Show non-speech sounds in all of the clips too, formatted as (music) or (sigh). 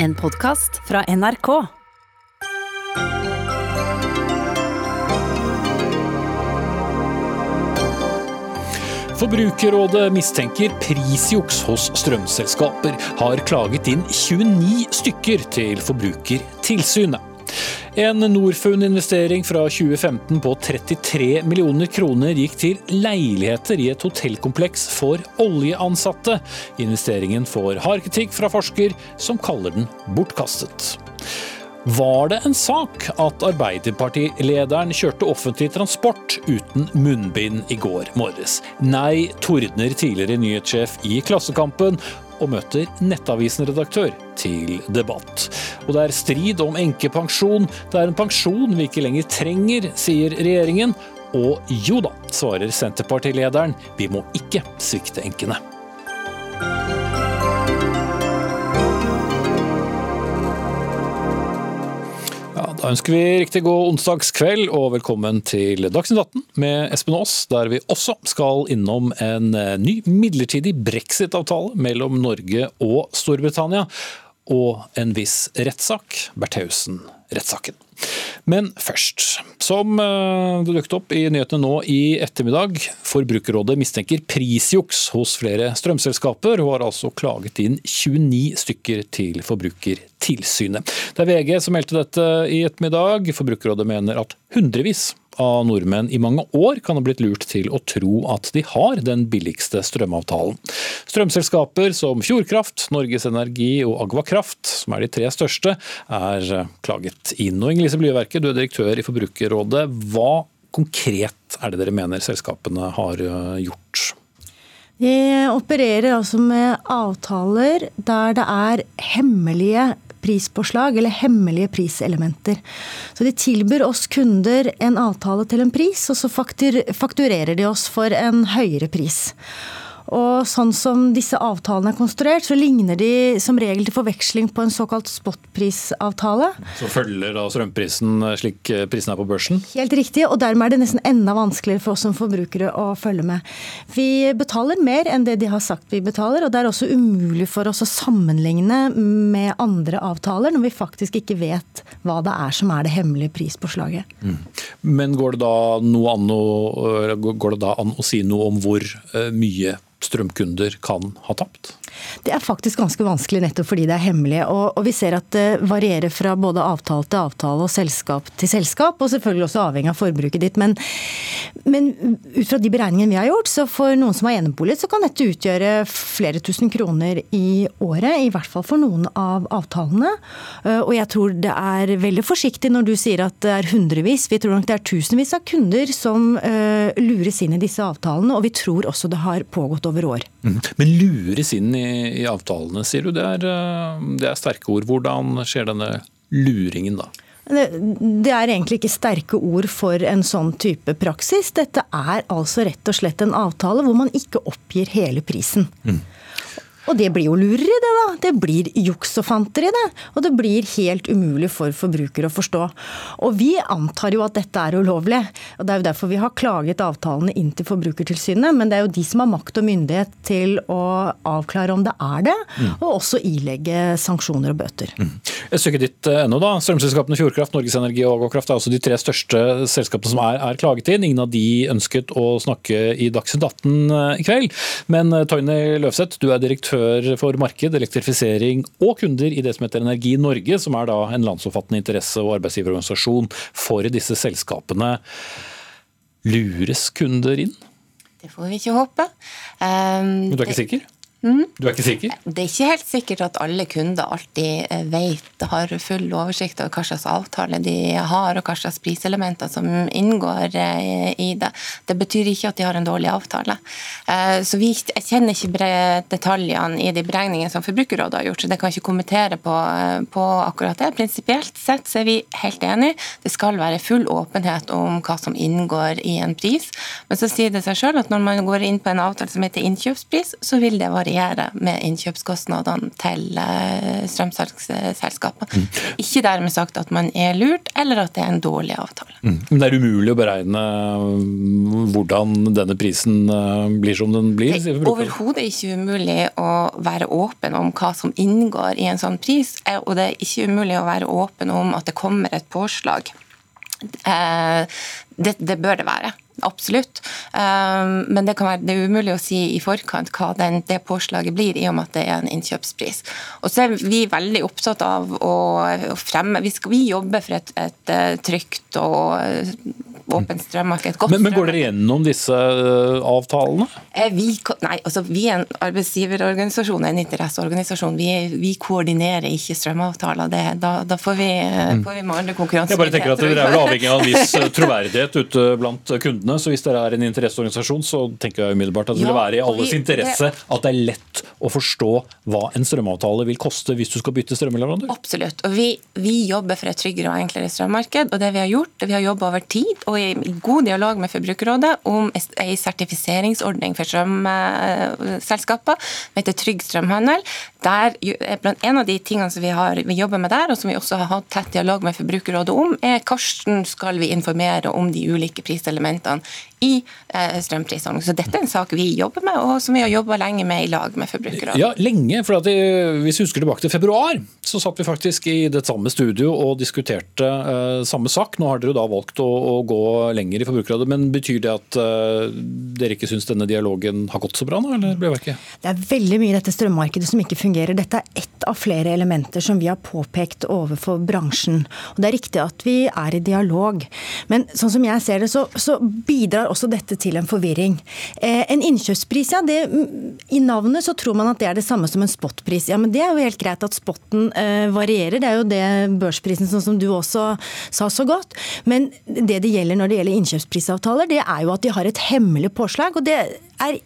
En podkast fra NRK. Forbrukerrådet mistenker prisjuks hos strømselskaper. Har klaget inn 29 stykker til Forbrukertilsynet. En Norfund-investering fra 2015 på 33 millioner kroner gikk til leiligheter i et hotellkompleks for oljeansatte. Investeringen får hard kritikk fra forsker, som kaller den bortkastet. Var det en sak at Arbeiderpartilederen kjørte offentlig transport uten munnbind i går morges? Nei, tordner tidligere nyhetssjef i Klassekampen og møter Nettavisen-redaktør til debatt. Og det er strid om enkepensjon. Det er en pensjon vi ikke lenger trenger, sier regjeringen. Og jo da, svarer Senterpartilederen, vi må ikke svikte enkene. Da ønsker vi riktig god onsdagskveld og velkommen til Dagsnytt 18 med Espen Aas, der vi også skal innom en eh, ny midlertidig brexit-avtale mellom Norge og Storbritannia, og en viss rettssak, Bertheussen-rettssaken. Men først, som eh, det dukket opp i nyhetene nå i ettermiddag, Forbrukerrådet mistenker prisjuks hos flere strømselskaper, og har altså klaget inn 29 stykker til Forbrukertilsynet. Det er VG som meldte dette i ettermiddag. Forbrukerrådet mener at hundrevis av nordmenn i mange år kan ha blitt lurt til å tro at de har den billigste strømavtalen. Strømselskaper som Fjordkraft, Norges Energi og Agvakraft, som er de tre største, er klaget inn. Og Inge Lise Blyverket, du er direktør i Forbrukerrådet. Hva konkret er det dere mener selskapene har gjort? De opererer altså med avtaler der det er hemmelige prispåslag eller hemmelige priselementer. Så de tilbyr oss kunder en avtale til en pris, og så fakturerer de oss for en høyere pris. Og sånn som disse avtalene er konstruert, så ligner de som regel til forveksling på en såkalt spotprisavtale. Så følger da strømprisen slik prisen er på børsen? Helt riktig, og dermed er det nesten enda vanskeligere for oss som forbrukere å følge med. Vi betaler mer enn det de har sagt vi betaler, og det er også umulig for oss å sammenligne med andre avtaler når vi faktisk ikke vet hva det er som er det hemmelige prispåslaget. Mm. Men går det, da noe an å, går det da an å si noe om hvor mye strømkunder kan ha tapt? Det er faktisk ganske vanskelig nettopp fordi det er hemmelig. Og, og, vi ser at det varierer fra både avtale til avtale og selskap til selskap, og selvfølgelig også avhengig av forbruket ditt. Men, men ut fra de beregningene vi har gjort, så for noen som har enebolig, så kan dette utgjøre flere tusen kroner i året. I hvert fall for noen av avtalene. Og jeg tror det er veldig forsiktig når du sier at det er hundrevis. Vi tror nok det er tusenvis av kunder som uh, lures inn i disse avtalene, og vi tror også det har pågått over år. Mm. Men lures inn i, i avtalene, sier du. Det er, det er sterke ord. Hvordan skjer denne luringen da? Det er egentlig ikke sterke ord for en sånn type praksis. Dette er altså rett og slett en avtale hvor man ikke oppgir hele prisen. Mm. Og det blir jo lureri, det da. Det blir juks og fanteri, det. Og det blir helt umulig for forbrukere å forstå. Og vi antar jo at dette er ulovlig. Og det er jo derfor vi har klaget avtalene inn til Forbrukertilsynet. Men det er jo de som har makt og myndighet til å avklare om det er det, mm. og også ilegge sanksjoner og bøter. Mm. Et ditt eh, ennå, da. Strømselskapene Fjordkraft, Norges Energi og Agokraft er også de tre største selskapene som er, er, klaget inn. Ingen av de ønsket å snakke i Dagsnytt 18 eh, i kveld. Men eh, Toyny Løvseth, du er direktør direktør for marked, elektrifisering og kunder i det som heter Energi Norge, som er da en landsomfattende interesse- og arbeidsgiverorganisasjon for disse selskapene. Lures kunder inn? Det får vi ikke håpe. Um, Men du er ikke det... sikker? Mm. Du er ikke sikker? Det er ikke helt sikkert at alle kunder alltid eh, vet, har full oversikt over hva slags avtale de har og hva slags priselementer som inngår eh, i det. Det betyr ikke at de har en dårlig avtale. Eh, så vi kjenner ikke detaljene i de beregningene som Forbrukerrådet har gjort, så det kan ikke kommentere på, på akkurat det. Prinsipielt sett så er vi helt enig. Det skal være full åpenhet om hva som inngår i en pris. Men så sier det seg sjøl at når man går inn på en avtale som heter innkjøpspris, så vil det variere variere med innkjøpskostnadene til eh, strømsalgsselskapene. Mm. Ikke dermed sagt at man er lurt, eller at det er en dårlig avtale. Mm. Men det er umulig å beregne mm, hvordan denne prisen eh, blir som den blir? Det er overhodet ikke umulig å være åpen om hva som inngår i en sånn pris, eh, og det er ikke umulig å være åpen om at det kommer et påslag. Det, det bør det være. Absolutt. Um, men det, være, det, er umulig å si i forkant hva den, det påslaget blir, i og med at det er en innkjøpspris. Og så er vi veldig opptatt av å, fremme Vi, skal, vi jobber for et, et, et trygt og åpent strømmarked. Godt men, men går dere gjennom disse eh, avtalene? Eh, vi, nei, altså vi er en arbeidsgiverorganisasjon, en interesseorganisasjon. Vi, vi koordinerer ikke strømavtaler. Det, da, da, får vi, eh, mm. får vi med andre konkurranse. Jeg bare tenker at Dere er vel avhengig av en viss troverdighet ute blant kundene. så Hvis dere er en interesseorganisasjon, så tenker jeg umiddelbart at det ja, vil være i alles vi, interesse det, at det er lett å forstå hva en strømavtale vil koste hvis du skal bytte strømleverandør? Absolutt. og vi, vi jobber for et tryggere og enklere strømmarked. og det Vi har gjort, vi har jobba over tid. og i god dialog med Forbrukerrådet om ei sertifiseringsordning for strømselskaper som heter Trygg strømhandel. Der, en av de tingene som vi, har, vi jobber med der, og som vi også har hatt tett dialog med Forbrukerrådet om, er hvordan skal vi informere om de ulike priselementene i eh, strømprisordningen. Så dette er en sak vi jobber med, og som vi har jobba lenge med i lag med Forbrukerrådet. Ja, lenge. for at, Hvis vi husker tilbake til februar, så satt vi faktisk i det samme studio og diskuterte uh, samme sak. Nå har dere da valgt å, å gå lenger i Forbrukerrådet, men betyr det at uh, dere ikke syns denne dialogen har gått så bra nå, eller ble ikke? Det er veldig mye i dette strømmarkedet som ikke fungerer. Dette er ett av flere elementer som vi har påpekt overfor bransjen. Og Det er riktig at vi er i dialog, men sånn som jeg ser det, så, så bidrar også dette til en forvirring. Eh, en innkjøpspris, ja, det, i navnet så tror man at det er det samme som en spotpris. Ja, men det er jo helt greit at spotten eh, varierer, det er jo det børsprisen sånn som du også sa så godt. Men det det gjelder når det gjelder innkjøpsprisavtaler, det er jo at de har et hemmelig påslag. og det er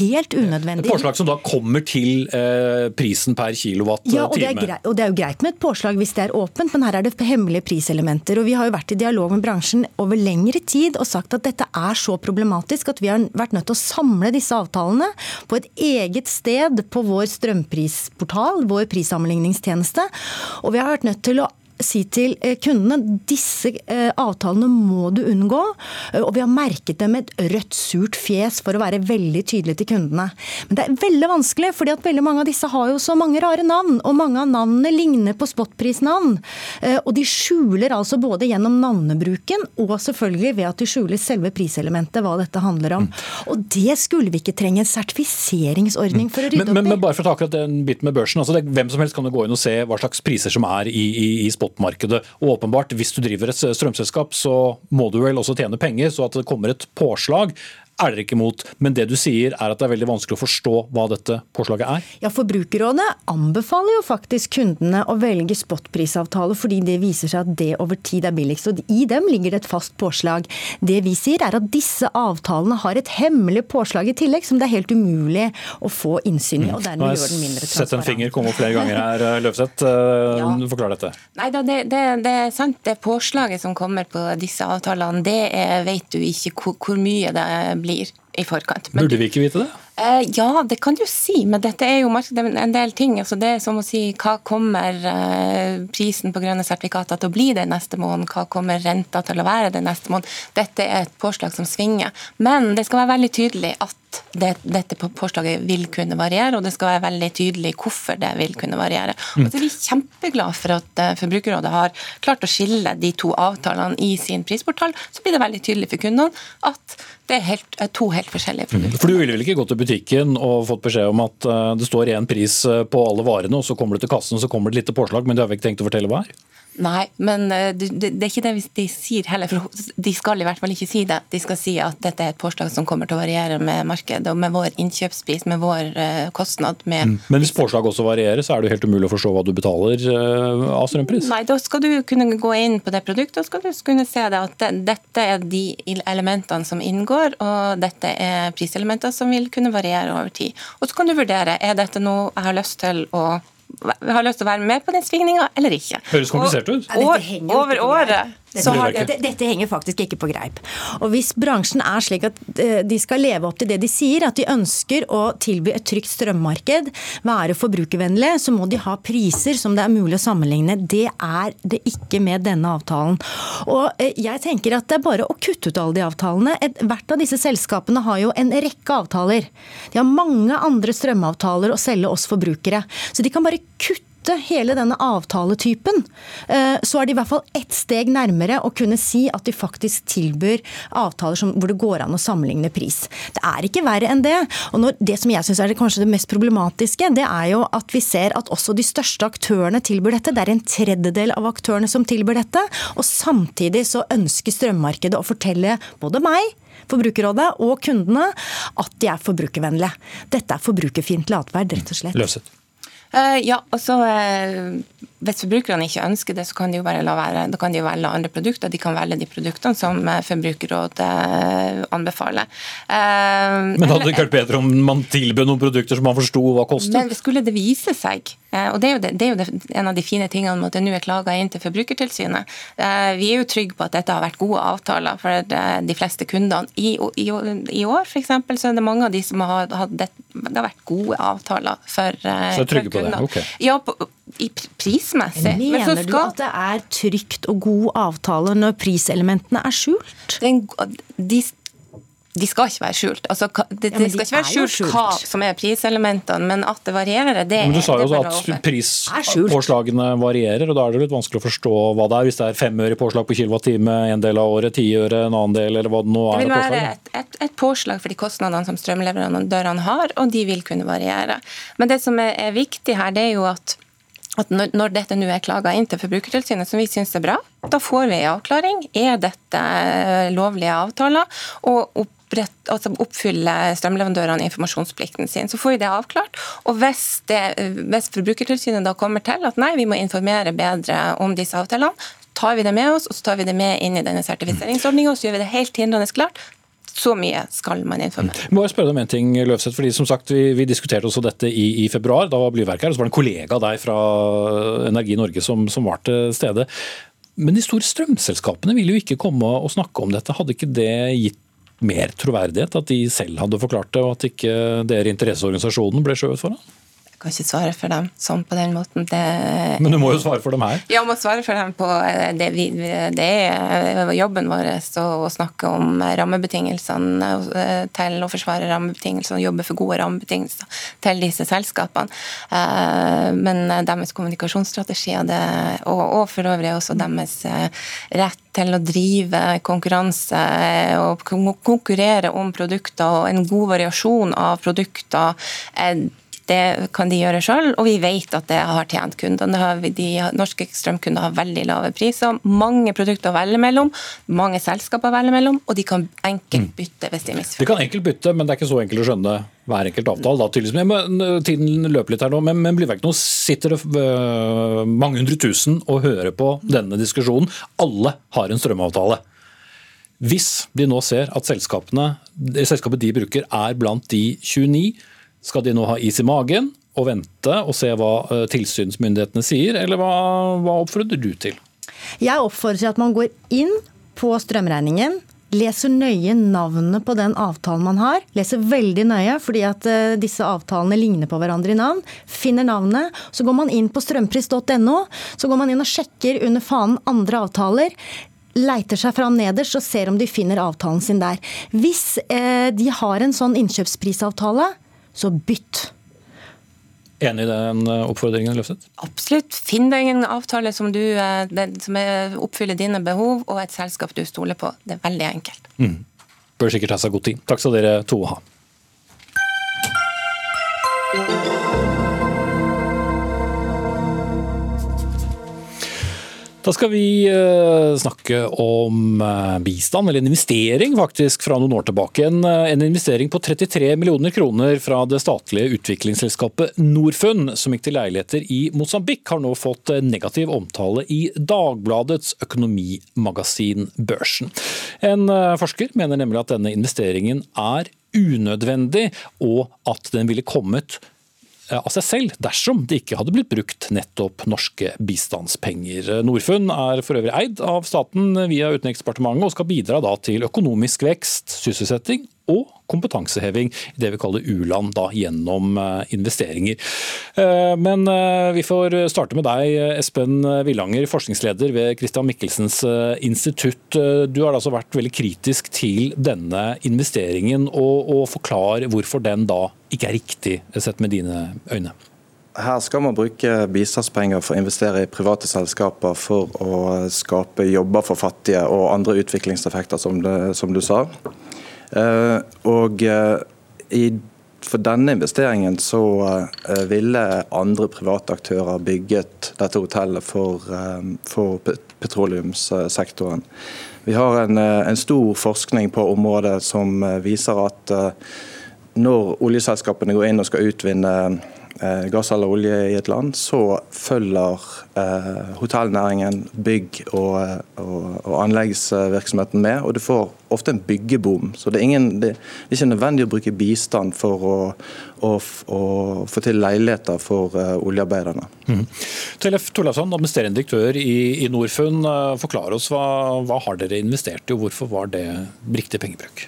helt unødvendig. Et påslag som da kommer til eh, prisen per kilowatt-time. Ja, og det, greit, og det, er jo greit med et påslag hvis det er åpent, men her er det hemmelige priselementer. og Vi har jo vært i dialog med bransjen over lengre tid og sagt at dette er så problematisk at vi har vært nødt til å samle disse avtalene på et eget sted på vår strømprisportal, vår prissammenligningstjeneste. Og vi har vært nødt til å si til eh, kundene disse eh, avtalene må du unngå. Eh, og vi har merket dem med et rødt, surt fjes for å være veldig tydelig til kundene. Men det er veldig vanskelig, fordi at veldig mange av disse har jo så mange rare navn. Og mange av navnene ligner på spotprisnavn. Og de skjuler altså både gjennom navnebruken og selvfølgelig ved at de skjuler selve priselementet, hva dette handler om. Og det skulle vi ikke trenge en sertifiseringsordning for å rydde men, opp i. Men, men bare for å ta akkurat den biten med børsen. altså det, Hvem som helst kan jo gå inn og se hva slags priser som er i, i, i spot spotmarkedet. Og åpenbart, hvis du driver et strømselskap, så må du vel også tjene penger. Så at det kommer et påslag er dere ikke imot. Men det du sier er at det er veldig vanskelig å forstå hva dette påslaget er? Ja, Forbrukerrådet anbefaler jo faktisk kundene å velge spotprisavtale, fordi det viser seg at det over tid er billigst. Og i dem ligger det et fast påslag. Det vi sier er at disse avtalene har et hemmelig påslag i tillegg, som det er helt umulig å få innsyn i. og dermed gjør den mindre transparent. Sett en finger komme opp flere ganger her, (laughs) Løvseth. Eh, ja. Forklar dette. Nei da, det, det, det, er sant. Det påslaget som kommer på disse avtalene, det er, vet du ikke hvor, hvor mye det blir blir i forkant. Men Burde vi ikke vite det? Eh, ja, det kan du si, men dette er jo en del ting. Altså det er som å si hva kommer eh, prisen på grønne sertifikater til å bli den neste måned? Hva kommer renta til å være den neste måned? Dette er et påslag som svinger. Men det skal være veldig tydelig at det, dette påslaget vil kunne variere, og det skal være veldig tydelig hvorfor det vil kunne variere. Mm. Og så er vi kjempeglade for at uh, Forbrukerrådet har klart å skille de to avtalene i sin prisportal. Så blir det veldig tydelig for kundene at det er helt, to helt forskjellige mm. produkter. For Du ville vel ikke gått til butikken og fått beskjed om at uh, det står én pris eh, på alle varene, og så kommer du til kassen og så kommer det et lite påslag, men du har vel ikke tenkt å fortelle hva er? Nei, men eh, det, det, er ikke det de sier heller. for De skal i hvert fall ikke si det. De skal si at dette er et påslag som kommer til å variere med markedet og med vår innkjøpspris, med vår uh, kostnad. Med mm. Men hvis påslag også varierer, så er det jo helt umulig å forstå hva du betaler uh, av strømpris? Nei, da skal du kunne gå inn på det produktet og skal du kunne se det at det, dette er de elementene som inngår, og dette er priselementer som vil kunne variere over tid. Og så kan du vurdere er dette noe jeg har lyst til å har lyst til å være med på den svingninga eller ikke. Høres komplisert ut. Og, over året Dette, har, det, dette, henger faktisk ikke på greip. Og Hvis bransjen er slik at eh, de skal leve opp til det de sier, at de ønsker å tilby et trygt strømmarked, være forbrukervennlige, så må de ha priser som det er mulig å sammenligne. Det er det ikke med denne avtalen. Og eh, jeg tenker at Det er bare å kutte ut alle de avtalene. hvert av disse selskapene har jo en rekke avtaler. De har mange andre strømavtaler å selge oss forbrukere. Så de kan bare kutte hele denne avtaletypen, eh, så er de i hvert fall ett steg nærmere å kunne si at de faktisk tilbyr avtaler som, hvor det går an å sammenligne pris. Det er ikke verre enn det. Og når, Det som jeg syns er det kanskje det mest problematiske, det er jo at vi ser at også de største aktørene tilbyr dette. Det er en tredjedel av aktørene som tilbyr dette. Og samtidig så ønsker strømmarkedet å fortelle både meg Forbrukerrådet og kundene at de er forbrukervennlige. Dette er forbrukerfiendtlig atferd, rett og slett. Løset. Uh, ja, altså Hvis forbrukerne ikke ønsker det, så kan de jo bare la være. Da kan de jo velge andre produkter. De kan velge de produktene som uh, Forbrukerrådet anbefaler. men hadde det ikke vært bedre om man tilbød noen produkter som man forsto hva kostet? Men skulle det vise seg, og det er jo, det, det er jo det, en av de fine tingene med at det nå er klaga inn til Forbrukertilsynet. Vi er jo trygge på at dette har vært gode avtaler for de fleste kundene. I, i, i år f.eks. så er det mange av de som har hatt det, det har vært gode avtaler for, så trygge er på det? Ok. Ja, på, i prismessig. Mener skal... du at det er trygt og god avtale når priselementene er skjult? Den, de, de skal ikke være skjult. Altså, det, ja, de skal ikke være skjult, skjult, hva som er priselementene, men at det varierer, det Men Du sa jo også at prispåslagene varierer, og da er det litt vanskelig å forstå hva det er. Hvis det er fem øre påslag på kilowattime en del av året, ti øre en annen del, eller hva det nå er. Det vil være et, et, et, påslag for de kostnadene som strømleverandørene har, og de vil kunne variere. Men det som er, er viktig her, det er jo at at når, når, dette nå er klaga inn til Forbrukertilsynet, som vi syns er bra, da får vi en avklaring. Er dette lovlige avtaler? Og opp altså oppfyller strømleverandørene informasjonsplikten sin. Så får vi det avklart. Og hvis, det, hvis Forbrukertilsynet da kommer til at nei, vi må informere bedre om disse avtalene, tar vi det med oss og så tar vi det med inn i denne sertifiseringsordninga og så gjør vi det helt hindrende klart. Så mye skal man informere. Må jeg spørre deg om en ting, Løvseth, fordi som sagt, Vi, vi diskuterte også dette i, i, februar. Da var Blyverk her, og så var det en kollega av deg fra Energi Norge som, som var til stede. Men de store strømselskapene ville jo ikke komme og snakke om dette. Hadde ikke det gitt mer troverdighet at de selv hadde forklart det, og at ikke dere interesseorganisasjonen ble skjøvet foran? Kan ikke svare for dem sånn på den måten. Det, Men du må jo svare for dem her? Ja, må svare for dem på eh, det, vi, det er jobben vår å snakke om rammebetingelsene eh, til å forsvare rammebetingelsene og jobbe for gode rammebetingelser til disse selskapene. Eh, men deres kommunikasjonsstrategier og, og for øvrig også deres rett til å drive konkurranse og konkurrere om produkter og en god variasjon av produkter det kan de gjøre sjøl, og vi vet at det har tjent kundene. De norske strømkunder har veldig lave priser, mange produkter å velge mellom, mange selskaper å velge mellom, og de kan enkelt mm. bytte hvis de misforstår. De kan enkelt bytte, men det er ikke så enkelt å skjønne hver enkelt avtale. Da. Men, tiden løper litt her nå, men, men blir ikke nå sitter det uh, mange hundre tusen og hører på denne diskusjonen. Alle har en strømavtale. Hvis de nå ser at selskapet de bruker er blant de 29 skal de nå ha is i magen og vente og se hva eh, tilsynsmyndighetene sier, eller hva, hva oppfordrer du til? Jeg oppfordrer til at man går inn på strømregningen, leser nøye navnet på den avtalen man har. Leser veldig nøye, fordi at eh, disse avtalene ligner på hverandre i navn. Finner navnet. Så går man inn på strømpris.no. Så går man inn og sjekker under fanen andre avtaler leiter seg fram nederst og ser om de finner avtalen sin der. Hvis eh, de har en sånn innkjøpsprisavtale, så bytt. Enig i den eh, oppfordringen, Løftet? Absolutt. Finn deg en avtale som, du, eh, som oppfyller dine behov, og et selskap du stoler på. Det er veldig enkelt. Mm. Bør sikkert ta seg god tid. Takk skal dere to ha. Da skal vi uh, snakke om uh, bistand, eller en investering faktisk, fra noen år tilbake. En, uh, en, investering på 33 millioner kroner fra det statlige utviklingsselskapet Norfund, som gikk til leiligheter i Mosambik, har nå fått negativ omtale i Dagbladets økonomimagasin Børsen. En forsker mener nemlig at denne investeringen er unødvendig, og at den ville kommet av seg selv dersom det ikke hadde blitt brukt nettopp norske bistandspenger. Norfund er for øvrig eid av staten via Utenriksdepartementet og skal bidra til økonomisk vekst, sysselsetting og kompetanseheving i det vi kaller u-land gjennom investeringer. Men vi får starte med deg, Espen Villanger, forskningsleder ved Christian Michelsens institutt. Du har altså vært veldig kritisk til denne investeringen, og, og forklar hvorfor den da ikke er riktig, sett med dine øyne? Her skal man bruke bistandspenger for å investere i private selskaper for å skape jobber for fattige og andre utviklingseffekter, som, det, som du sa. Eh, og eh, for denne investeringen så eh, ville andre private aktører bygget dette hotellet for, for petroleumssektoren. Vi har en, en, stor forskning på området som viser at når oljeselskapene går inn og skal utvinne gass eller olje i et land, så følger eh, hotellnæringen, bygg- og, og, og, anleggsvirksomheten med. Og du får ofte en byggeboom. Så det er, ingen, det er ikke nødvendig å bruke bistand for å, å, å få til leiligheter for oljearbeiderne. Mm. Tellef Torleifsson, administrerende direktør i, i Norfund. Forklar oss hva, hva har dere investert i, og hvorfor var det riktig pengebruk?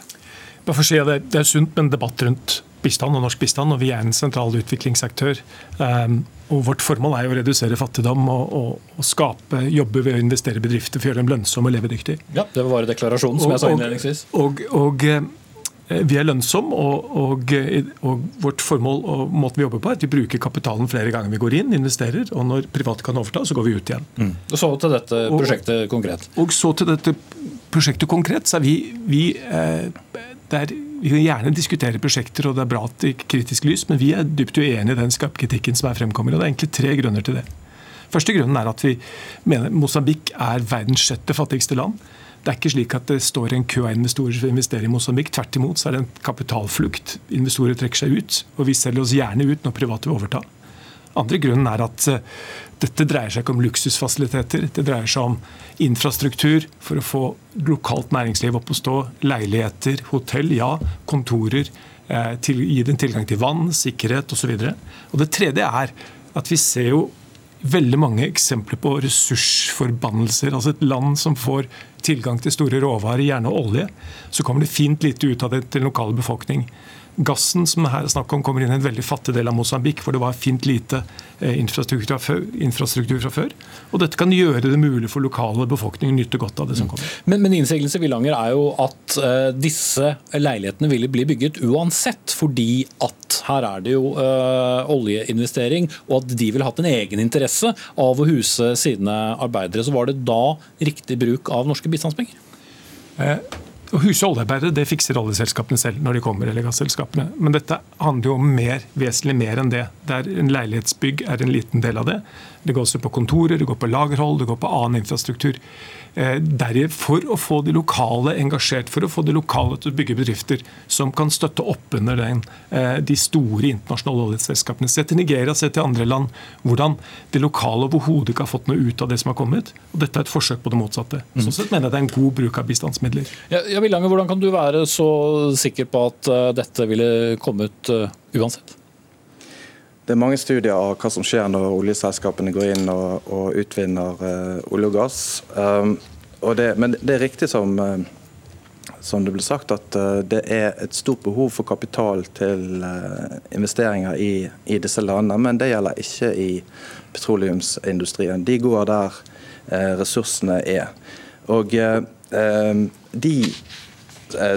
Bare for å si at Det er sunt med en debatt rundt bistand og norsk bistand, og vi er en sentral utviklingsaktør. Um, og Vårt formål er å redusere fattigdom og, og, og skape jobber ved å investere i bedrifter for å gjøre dem lønnsomme og levedyktige. Ja, Det var bare deklarasjonen, som og, jeg sa innledningsvis. Og, og, eh, vi er lønnsomme, og, og, vårt formål og måten vi jobber på er at vi bruker kapitalen flere ganger vi går inn, investerer, og når private kan overta, så går vi ut igjen. Mm. Og Så til dette prosjektet konkret. Og så til dette prosjektet konkret, så er vi, vi eh, er, vi kan gjerne diskutere prosjekter, og det er bra at det er kritisk lys, men vi er dypt uenig i den kritikken som er fremkommer. og Det er egentlig tre grunner til det. Første grunnen er at vi mener Mosambik er verdens sjette fattigste land. Det er ikke slik at det står en kø av investorer som investerer i Mosambik. Tvert imot så er det en kapitalflukt. Investorer trekker seg ut, og vi selger oss gjerne ut når private vil overta. Andre grunnen er at eh, dette dreier seg ikke om luksusfasiliteter. Det dreier seg om infrastruktur for å få lokalt næringsliv opp å stå. Leiligheter, hotell, ja. Kontorer. Eh, til, gi dem tilgang til vann, sikkerhet osv. Det tredje er at vi ser jo veldig mange eksempler på ressursforbannelser. Altså et land som får tilgang til store råvarer, gjerne olje, så kommer det fint lite ut av det til den lokale befolkning. Gassen som her er snakk om kommer inn i en veldig fattig del av Mosambik, hvor det var fint lite eh, infrastruktur fra, før. Og Dette kan gjøre det mulig for lokale befolkninger å nyte godt av det som kommer. Men, men i Villanger er jo at uh, disse leilighetene ville bli bygget uansett, fordi at her er det jo uh, oljeinvestering, og at de ville hatt en egen interesse av å huse sine arbeidere. Så var det da riktig bruk av norske bistandspenger? Eh, å huse oljearbeidere det fikser oljeselskapene selv når de kommer. eller gasselskapene. Men dette handler jo om mer, vesentlig mer enn det. Der en leilighetsbygg er en liten del av det. Det går også på kontorer, det går på lagerhold, det går på annen infrastruktur. Eh, for å få de lokale engasjert, for å få de lokale til å bygge bedrifter som kan støtte opp under den, eh, de store internasjonale oljeselskapene. Se til Nigeria, se til andre land. Hvordan de lokale overhodet ikke har fått noe ut av det som har kommet. Og Dette er et forsøk på det motsatte. Mm. Sånn sett mener jeg det er en god bruk av bistandsmidler. Ja, hvordan kan du være så sikker på at uh, dette ville kommet uansett? Det er mange studier av hva som skjer når oljeselskapene går inn og, og utvinner uh, olje og gass. Um, og det, men det er riktig som, uh, som det ble sagt, at uh, det er et stort behov for kapital til investeringer i, i, disse landene. Men det gjelder ikke i petroleumsindustrien. De går der ressursene er. Og de Eh,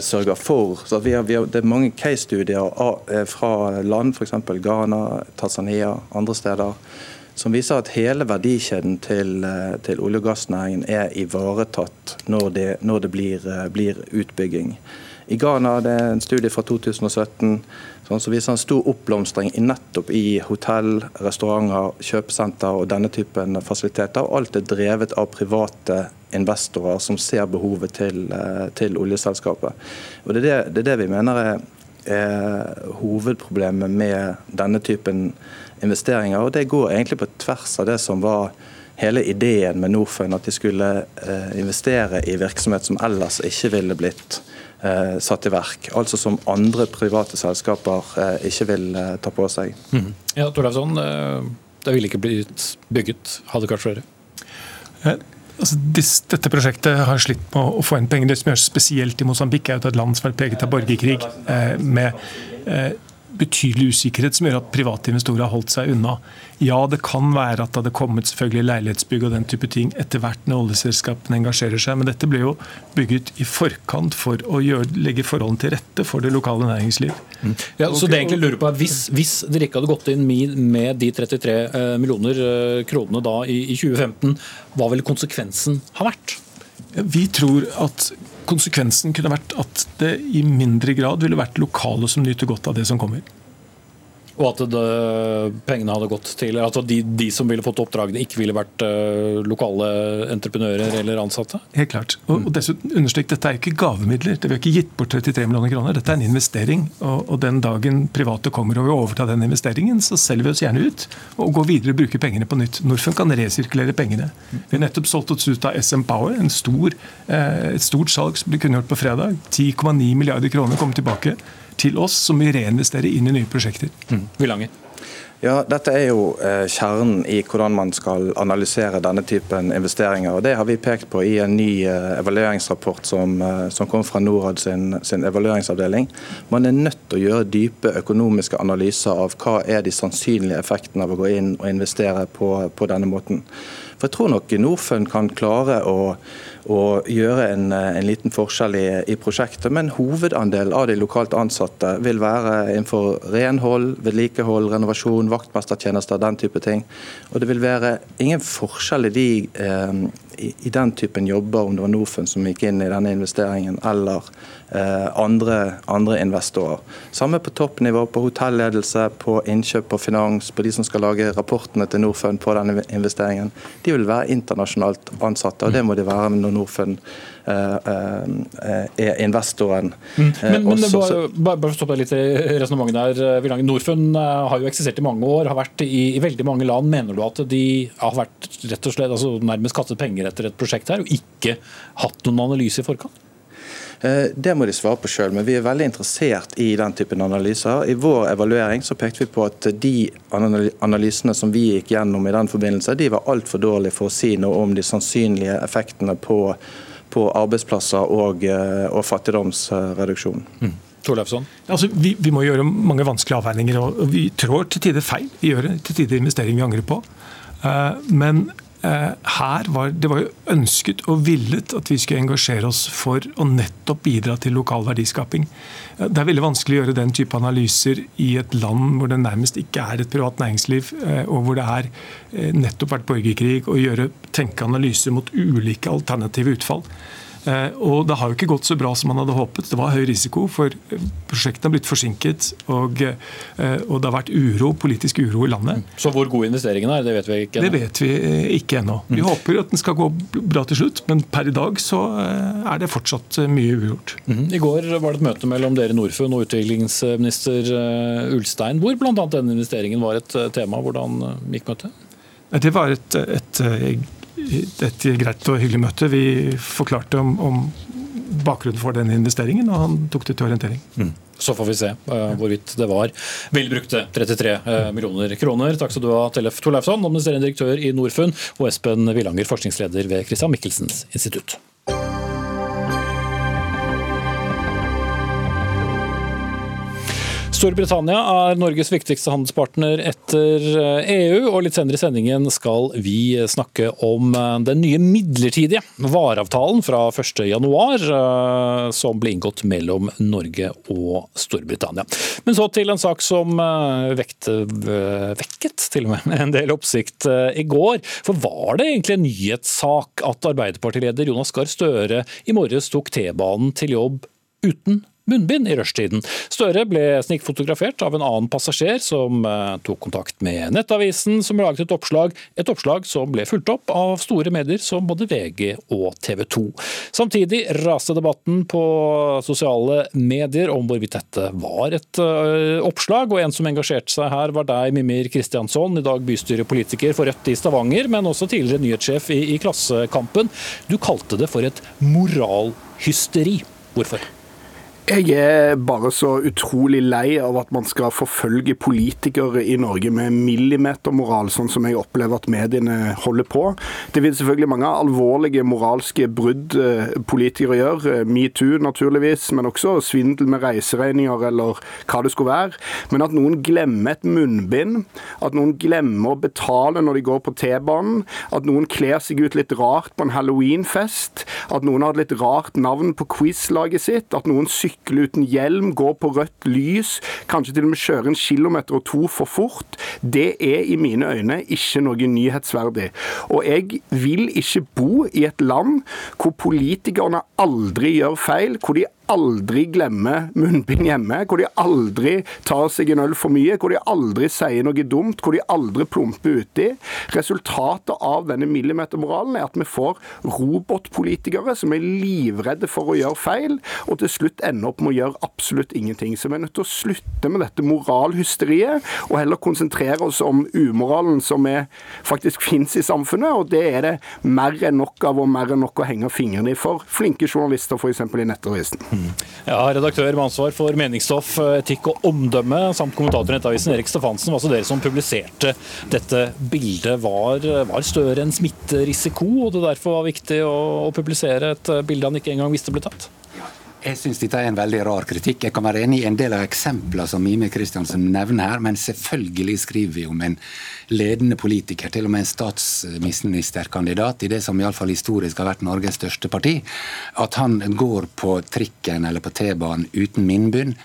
sørger for. Så vi har, vi har, det er mange case-studier eh, fra land, f.eks. Ghana, Tanzania, andre steder, som viser at hele verdikjeden til, eh, til olje- og gassnæringen er ivaretatt når det, når det blir, blir, utbygging. I Ghana det er en studie fra 2017 sånn, som viser en stor oppblomstring nettopp i hotell, restauranter, kjøpesenter og denne typen fasiliteter. Alt er drevet av private investorer som ser behovet til, eh, til oljeselskapet. Og det er det, det er det, vi mener er, er hovedproblemet med denne typen investeringer. og Det går egentlig på tvers av det som var hele ideen med Norfund, at de skulle eh, investere i virksomhet som ellers ikke ville blitt eh, satt i verk. Altså som andre private selskaper eh, ikke vil eh, ta på seg. Mm. Ja, Torleifsson, eh, det ville ikke blitt bygget, hadde flere? Eh, altså, dette prosjektet har slitt med å få inn penger. Det som gjør spesielt i Mosambik, er at et land som er preget av borgerkrig. Eh, med betydelig usikkerhet som gjør at private investorer har holdt seg unna. Ja, det kan være at det hadde kommet selvfølgelig leilighetsbygg og den type ting etter hvert når oljeselskapene engasjerer seg, men dette ble jo bygget i forkant for å gjøre, legge forholdene til rette for det lokale næringsliv. Mm. Ja, så det egentlig lurer på er, hvis, hvis, dere ikke hadde gått inn med de 33 eh, millioner eh, kronene da i, i 2015, hva ville konsekvensen ha vært? Vi tror at konsekvensen kunne vært at det i mindre grad ville vært lokale som nyter godt av det som kommer. Og at det, pengene hadde gått til at de, de, som ville fått oppdragene, ikke ville vært uh, lokale entreprenører eller ansatte? Helt klart. Og, og dessuten understrek, Dette er ikke gavemidler. Det Vi har ikke gitt bort 33 millioner kroner. Dette er en investering. Og, og den dagen private kommer og vil overta den investeringen, så selger vi oss gjerne ut og går videre og bruker pengene på nytt. Norfund kan resirkulere pengene. Vi har nettopp solgt oss ut av SM Power, stor, eh, et stort salg som ble kunngjort på fredag. 10,9 milliarder kroner kommer tilbake til oss som vi reinvesterer inn i nye prosjekter. Mm. Villanger. Ja, Dette er jo eh, kjernen i hvordan man skal analysere denne typen investeringer. og Det har vi pekt på i en ny eh, evalueringsrapport som, eh, som kom fra Norad sin, sin, evalueringsavdeling. Man er nødt til å gjøre dype økonomiske analyser av hva er de sannsynlige effektene av å gå inn og investere på, på denne måten. For Jeg tror nok Norfund kan klare å å gjøre en, eh, en liten forskjell i, i, prosjektet. Men hovedandel av de lokalt ansatte vil være innenfor renhold, vedlikehold, renovasjon, vaktmestertjenester, den type ting. Og det vil være ingen forskjell i, de, eh, i, i den typen jobber, om det var Norfund som gikk inn i denne investeringen, eller andre, andre, investorer. Samme på toppnivå, på hotelledelse, på innkjøp, på finans, på de som skal lage rapportene til Norfund på denne investeringen. De vil være internasjonalt ansatte, og det må de være når Norfund eh, eh, er investoren. Mm. Men, men Også, bare, bare, bare stoppe litt resonnementet der. Norfund har jo eksistert i mange år, har vært i, i, veldig mange land. Mener du at de har vært rett og slett altså, nærmest kastet penger etter et prosjekt her, og ikke hatt noen analyse i forkant? Det må de svare på sjøl, men vi er veldig interessert i den typen analyser. I vår evaluering så pekte vi på at de analysene som vi gikk gjennom i den forbindelse, de var altfor dårlige for å si noe om de sannsynlige effektene på, på arbeidsplasser og, eh, og fattigdomsreduksjon. Mm. Altså, vi, vi, må gjøre mange vanskelige avveininger. og Vi trår til tider feil. Vi gjør til tider investeringer vi angrer på. Uh, men Eh, her var det var jo ønsket og villet at vi skulle engasjere oss for å nettopp bidra til lokal verdiskaping. Eh, det er veldig vanskelig å gjøre den type analyser i et land hvor det nærmest ikke er et privat næringsliv, eh, og hvor det er nettopp vært borgerkrig, og gjøre, tenke analyser mot ulike alternative utfall. Eh, og Det har jo ikke gått så bra som man hadde håpet. Det var høy risiko, for eh, prosjektene har blitt forsinket. Og, eh, og, det har vært uro, politisk uro i landet. Så hvor god investeringen er, det vet vi ikke ennå? Det vet vi ikke ennå. Vi mm. håper at den skal gå bra til slutt, men per i dag så er det fortsatt mye ugjort. Mm. I går var det et møte mellom dere Norfund og utviklingsminister Ulstein, hvor bl.a. denne investeringen var et tema. Hvordan gikk møtet? Det var et, et et greit og hyggelig møte. Vi forklarte om, om bakgrunnen for den investeringen, og han tok det til orientering. Mm. Så får vi se uh, hvorvidt det var velbrukte 33 uh, eh, millioner kroner. Takk skal du ha, Tellef Torleifsson, administrerende direktør i Norfund, og Espen Villanger, forskningsleder ved Christian Michelsens institutt. Storbritannia er Norges viktigste handelspartner etter EU, eh, e og litt senere i sendingen skal vi snakke om eh, den nye midlertidige vareavtalen fra 1.1, eh, som ble inngått mellom Norge og Storbritannia. Men så til en sak som vekte, vekket til og med (laughs) en del oppsikt i går. For var det egentlig en nyhetssak at Arbeiderpartileder Jonas Gahr Støre i morges tok T-banen til jobb uten munnbind i rushtiden. Støre ble snikfotografert av en annen passasjer som eh, tok kontakt med Nettavisen, som laget et oppslag, et oppslag som ble fulgt opp av store medier som både VG og TV 2. Samtidig raste debatten på sosiale medier om hvorvidt dette var et uh, oppslag, og en som engasjerte seg her var deg, Mimir Kristiansson, i dag bystyrepolitiker for Rødt i Stavanger, men også tidligere nyhetssjef i, i Klassekampen. Du kalte det for et moralhysteri. Hvorfor? Jeg er bare så utrolig lei av at man skal forfølge politikere i Norge med millimetermoral, sånn som jeg opplever at mediene holder på. Det vil selvfølgelig mange alvorlige moralske brudd eh, politikere gjør. Eh, Metoo naturligvis, men også svindel med reiseregninger eller hva det skulle være. Men at noen glemmer et munnbind, at noen glemmer å betale når de går på T-banen, at noen kler seg ut litt rart på en halloweenfest, at noen har et litt rart navn på quizlaget sitt, at noen sykler sykle uten hjelm, gå på rødt lys, kanskje til og med kjøre en kilometer og to for fort, det er i mine øyne ikke noe nyhetsverdig. Og jeg vil ikke bo i et land hvor politikerne aldri gjør feil, hvor de aldri glemmer munnbind hjemme, hvor de aldri tar seg en øl for mye, hvor de aldri sier noe dumt, hvor de aldri plumper uti. Resultatet av denne millimetermoralen er at vi får robotpolitikere som er livredde for å gjøre feil, og til slutt ender opp med å gjøre absolutt ingenting. Så vi er nødt til å slutte med dette moralhysteriet, og heller konsentrere oss om umoralen som er, faktisk finnes i samfunnet, og det er det mer enn nok av og mer enn nok å henge fingrene i for flinke journalister f.eks. i Nettavisen. Ja, Redaktør med ansvar for meningsstoff, etikk og omdømme, samt kommentator i Nettavisen Erik Stefansen, var altså dere som publiserte dette bildet. Var, var større enn smitterisiko, og det derfor var viktig å, å publisere et bilde han ikke engang visste ble tatt? Jeg syns dette er en veldig rar kritikk. Jeg kan være enig i en del av eksemplene som Mime Kristiansen nevner her, men selvfølgelig skriver vi om en ledende politiker, til og med en statsministerkandidat i det som iallfall historisk har vært Norges største parti, at han går på trikken eller på T-banen uten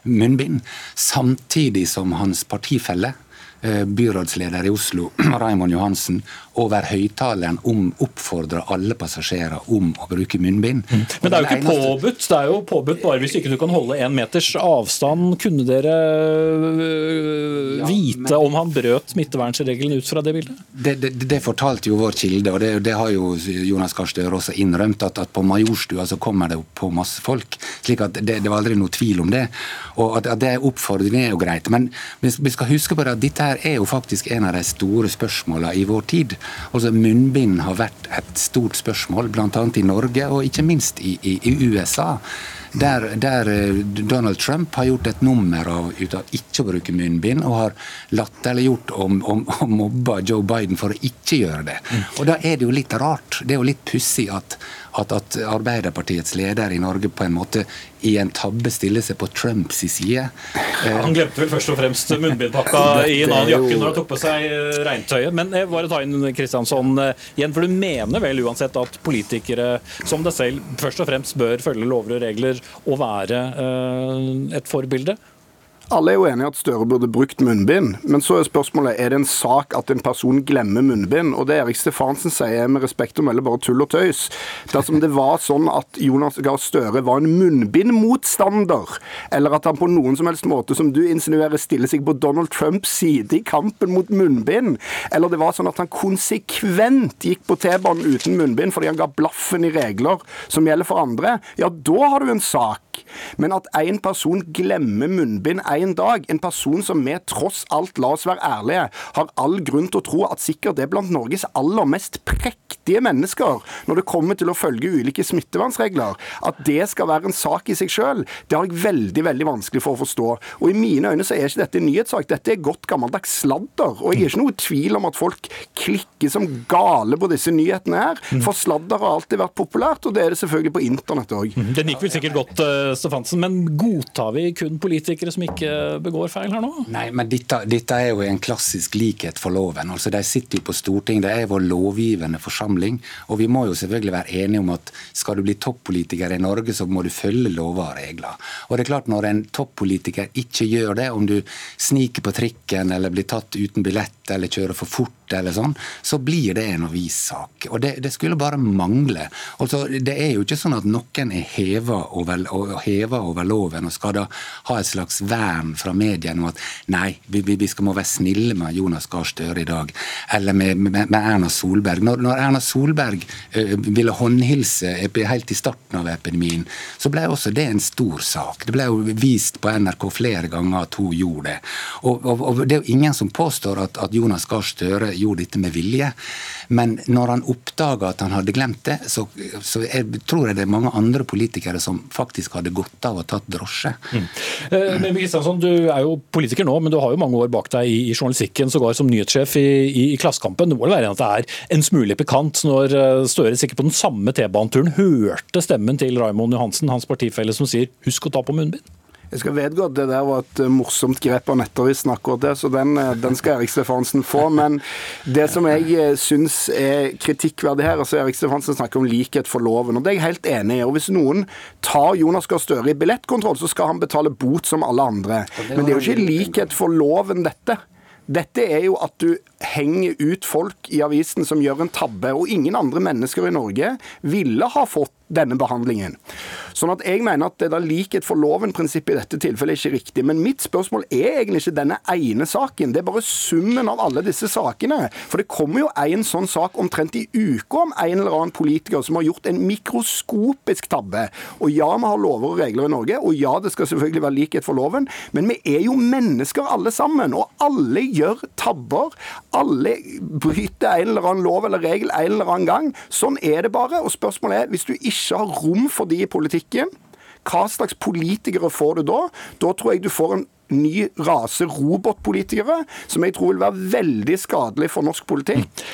munnbind, samtidig som hans partifelle eh, byrådsleder i Oslo, (clears throat) Raymond Johansen, over høyttaleren om oppfordrer alle passasjerer om å bruke munnbind. Mm. Men det er jo ikke påbudt. Det er jo påbudt bare hvis ikke du kan holde én meters avstand. Kunne dere ja, vite om han brøt smittevernreglene ut fra det bildet? Det, det, det, fortalte jo vår kilde, og det, det har jo Jonas Gahr Støre også innrømt, at, at på Majorstua så kommer det på masse folk. slik at det, det var aldri noe tvil om det. Og at, at det er oppfordringen er jo greit. Men vi, vi skal huske på det at dette her er jo faktisk en av de store spørsmålene i vår tid. Altså Munnbind har vært et stort spørsmål, bl.a. i Norge og ikke minst i, i, i USA. Der, der, eh, Donald Trump har gjort et nummer av ut av ikke å bruke munnbind, og har latterliggjort og, og, og mobba Joe Biden for å ikke gjøre det. Mm. Og Da er det jo litt rart. Det er jo litt pussig at, at, at, Arbeiderpartiets leder i Norge på en måte i en tabbe stiller seg på Trumps side. Han glemte vel først og fremst munnbindpakka (laughs) i en annen jakke når han tok på seg eh, regntøyet. Men jeg bare ta inn Kristiansson eh, igjen, for du mener vel uansett at politikere som deg selv først og fremst bør følge lover og regler og være et forbilde? Alle er jo enige at Støre burde brukt munnbind, men så er spørsmålet er det en sak at en person glemmer munnbind. Og det Erik Stefansen sier med respekt å melde bare tull og tøys. Dersom det var sånn at Jonas Gahr Støre var en munnbindmotstander, eller at han på noen som helst måte, som du insinuerer, stiller seg på Donald Trumps side i kampen mot munnbind, eller det var sånn at han konsekvent gikk på T-banen uten munnbind fordi han ga blaffen i regler som gjelder for andre, ja, da har du en sak. Men at én person glemmer munnbind en dag, en person som vi tross alt, la oss være ærlige, har all grunn til å tro at sikkert er blant Norges aller mest prektige mennesker når det kommer til å følge ulike smittevernregler, at det skal være en sak i seg sjøl, det har jeg veldig veldig vanskelig for å forstå. Og I mine øyne så er ikke dette en nyhetssak, dette er godt gammeldags sladder. Og jeg er ikke noe tvil om at folk klikker som gale på disse nyhetene her. For sladder har alltid vært populært, og det er det selvfølgelig på internett òg. Den gikk vel sikkert godt, eh, Stefansen, men godtar vi kun politikere som ikke begår feil her nå? Nei, men dette, dette, er jo en klassisk likhet for loven. Altså, De sitter jo på Stortinget, det er vår lovgivende forsamling. Og vi må jo selvfølgelig være enige om at skal du bli toppolitiker i Norge, så må du følge lover og regler. Og det er klart Når en toppolitiker ikke gjør det, om du sniker på trikken eller blir tatt uten billett eller kjører for fort eller sånn, så blir det en avissak. Og det, det, skulle bare mangle. Altså, det er jo ikke sånn at noen er heva over, over, loven og skal da ha et slags vern fra mediene om at nei, vi, vi skal må være snille med Jonas Gahr Støre i dag, eller med, med, med Erna Solberg. Når, når Erna Solberg ø, ville håndhilse helt i starten av epidemien, så ble også det en stor sak. Det ble jo vist på NRK flere ganger at hun gjorde det. Og, og, og det er jo ingen som påstår at, at Jonas Gahr Støre gjorde dette med vilje. Men når han oppdaga at han hadde glemt det, så, så jeg, tror jeg det er mange andre politikere som faktisk hadde godt av å tatt drosje. Mm. Eh, men Du er jo politiker nå, men du har jo mange år bak deg i, i journalistikken, sågar som nyhetssjef i, i, i Klassekampen. Det må vel være at det er en smule pikant når eh, Støre sikkert på den samme T-baneturen hørte stemmen til Raymond Johansen, hans partifelle, som sier 'husk å ta på munnbind'? Jeg skal vedgå at det der var et eh, morsomt grep av Nettavisen, akkurat det, så den, eh, den skal Erik Stefansen få. Men det som jeg eh, syns er kritikkverdig her, altså Erik Stefansen snakker om likhet for loven, og det er jeg helt enig i. og Hvis noen tar Jonas Gahr Støre i billettkontroll, så skal han betale bot som alle andre. Men det er jo ikke likhet for loven, dette. Dette er jo at du henger ut folk i avisen som gjør en tabbe, og ingen andre mennesker i Norge ville ha fått denne behandlingen. Sånn at jeg mener at det der likhet for loven-prinsippet i dette tilfellet er ikke riktig. Men mitt spørsmål er egentlig ikke denne ene saken, det er bare summen av alle disse sakene. For det kommer jo en sånn sak omtrent i uka om en eller annen politiker som har gjort en mikroskopisk tabbe. Og ja, vi har lover og regler i Norge, og ja, det skal selvfølgelig være likhet for loven, men vi er jo mennesker alle sammen, og alle gjør tabber. Alle bryter en eller annen lov eller regel en eller annen gang. Sånn er det bare. Og spørsmålet er, hvis du ikke ikke har rom for de i politikken, hva slags politikere får du da? Da tror jeg du får en ny rase robotpolitikere, som jeg tror vil være veldig skadelig for norsk politikk.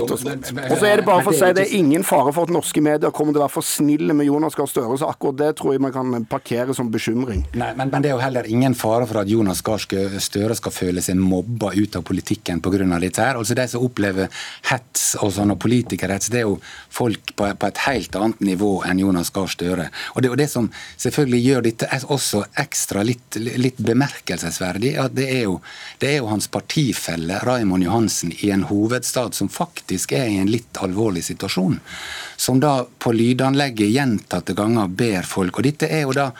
Og så er det bare for å si det er ingen fare for at norske medier kommer til å være for snille med Jonas Gahr Støre, så akkurat det tror jeg man kan parkere som bekymring. Nei, men, men, det er jo heller ingen fare for at Jonas Gahr Støre skal føle seg mobba ut av politikken pga. dette her. Altså De som opplever hets og sånn og politikerhets, det er jo folk på, på, et helt annet nivå enn Jonas Gahr Støre. Og det, og det som selvfølgelig gjør dette også ekstra litt, litt bemerkelsesverdig, at det er jo, det er jo hans partifelle Raymond Johansen i en hovedstad som faktisk faktisk er i en litt alvorlig situasjon. Som da på lydanlegget gjentatte ganger ber folk. Og dette er jo da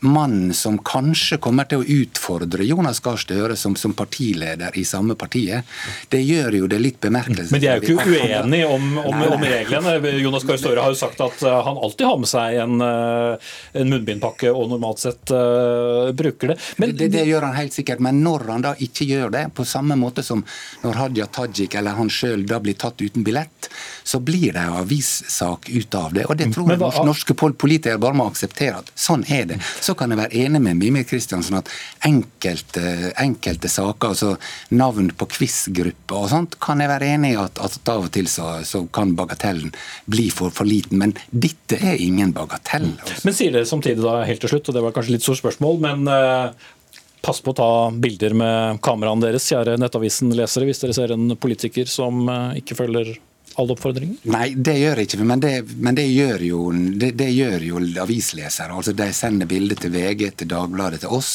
mannen som kanskje kommer til å utfordre Jonas Gahr Støre som, som, partileder i samme partiet. Det gjør jo det litt bemerkelsesverdig. Men de er jo ikke uenige om, om, om, reglene. Jonas Gahr Støre har jo sagt at uh, han alltid har med seg en, uh, en munnbindpakke og normalt sett uh, bruker det. Men, det, det. gjør han helt sikkert, men når han da ikke gjør det, på samme måte som når Hadia Tajik eller han sjøl da blir tatt uten billett, så blir det avissak ut av det. Og det tror jeg norske politikere bare må akseptere at sånn er det. Så så kan jeg være enig med Mimir Kristiansen at enkelte, enkelte, saker, altså navn på quiz-grupper og sånt, kan jeg være enig i at, at av og til så, så, kan bagatellen bli for, for liten. Men dette er ingen bagatell. Altså. Men sier dere samtidig da, helt til slutt, og det var kanskje litt stort spørsmål, men uh, Pass på å ta bilder med kameraene deres, kjære Nettavisen-lesere, hvis dere ser en politiker som uh, ikke følger alle oppfordringer? Nei, det gjør jeg ikke. Men det, men det, gjør, jo, det, det gjør, jo, avislesere. Altså, de sender bilder til VG, til Dagbladet, til oss.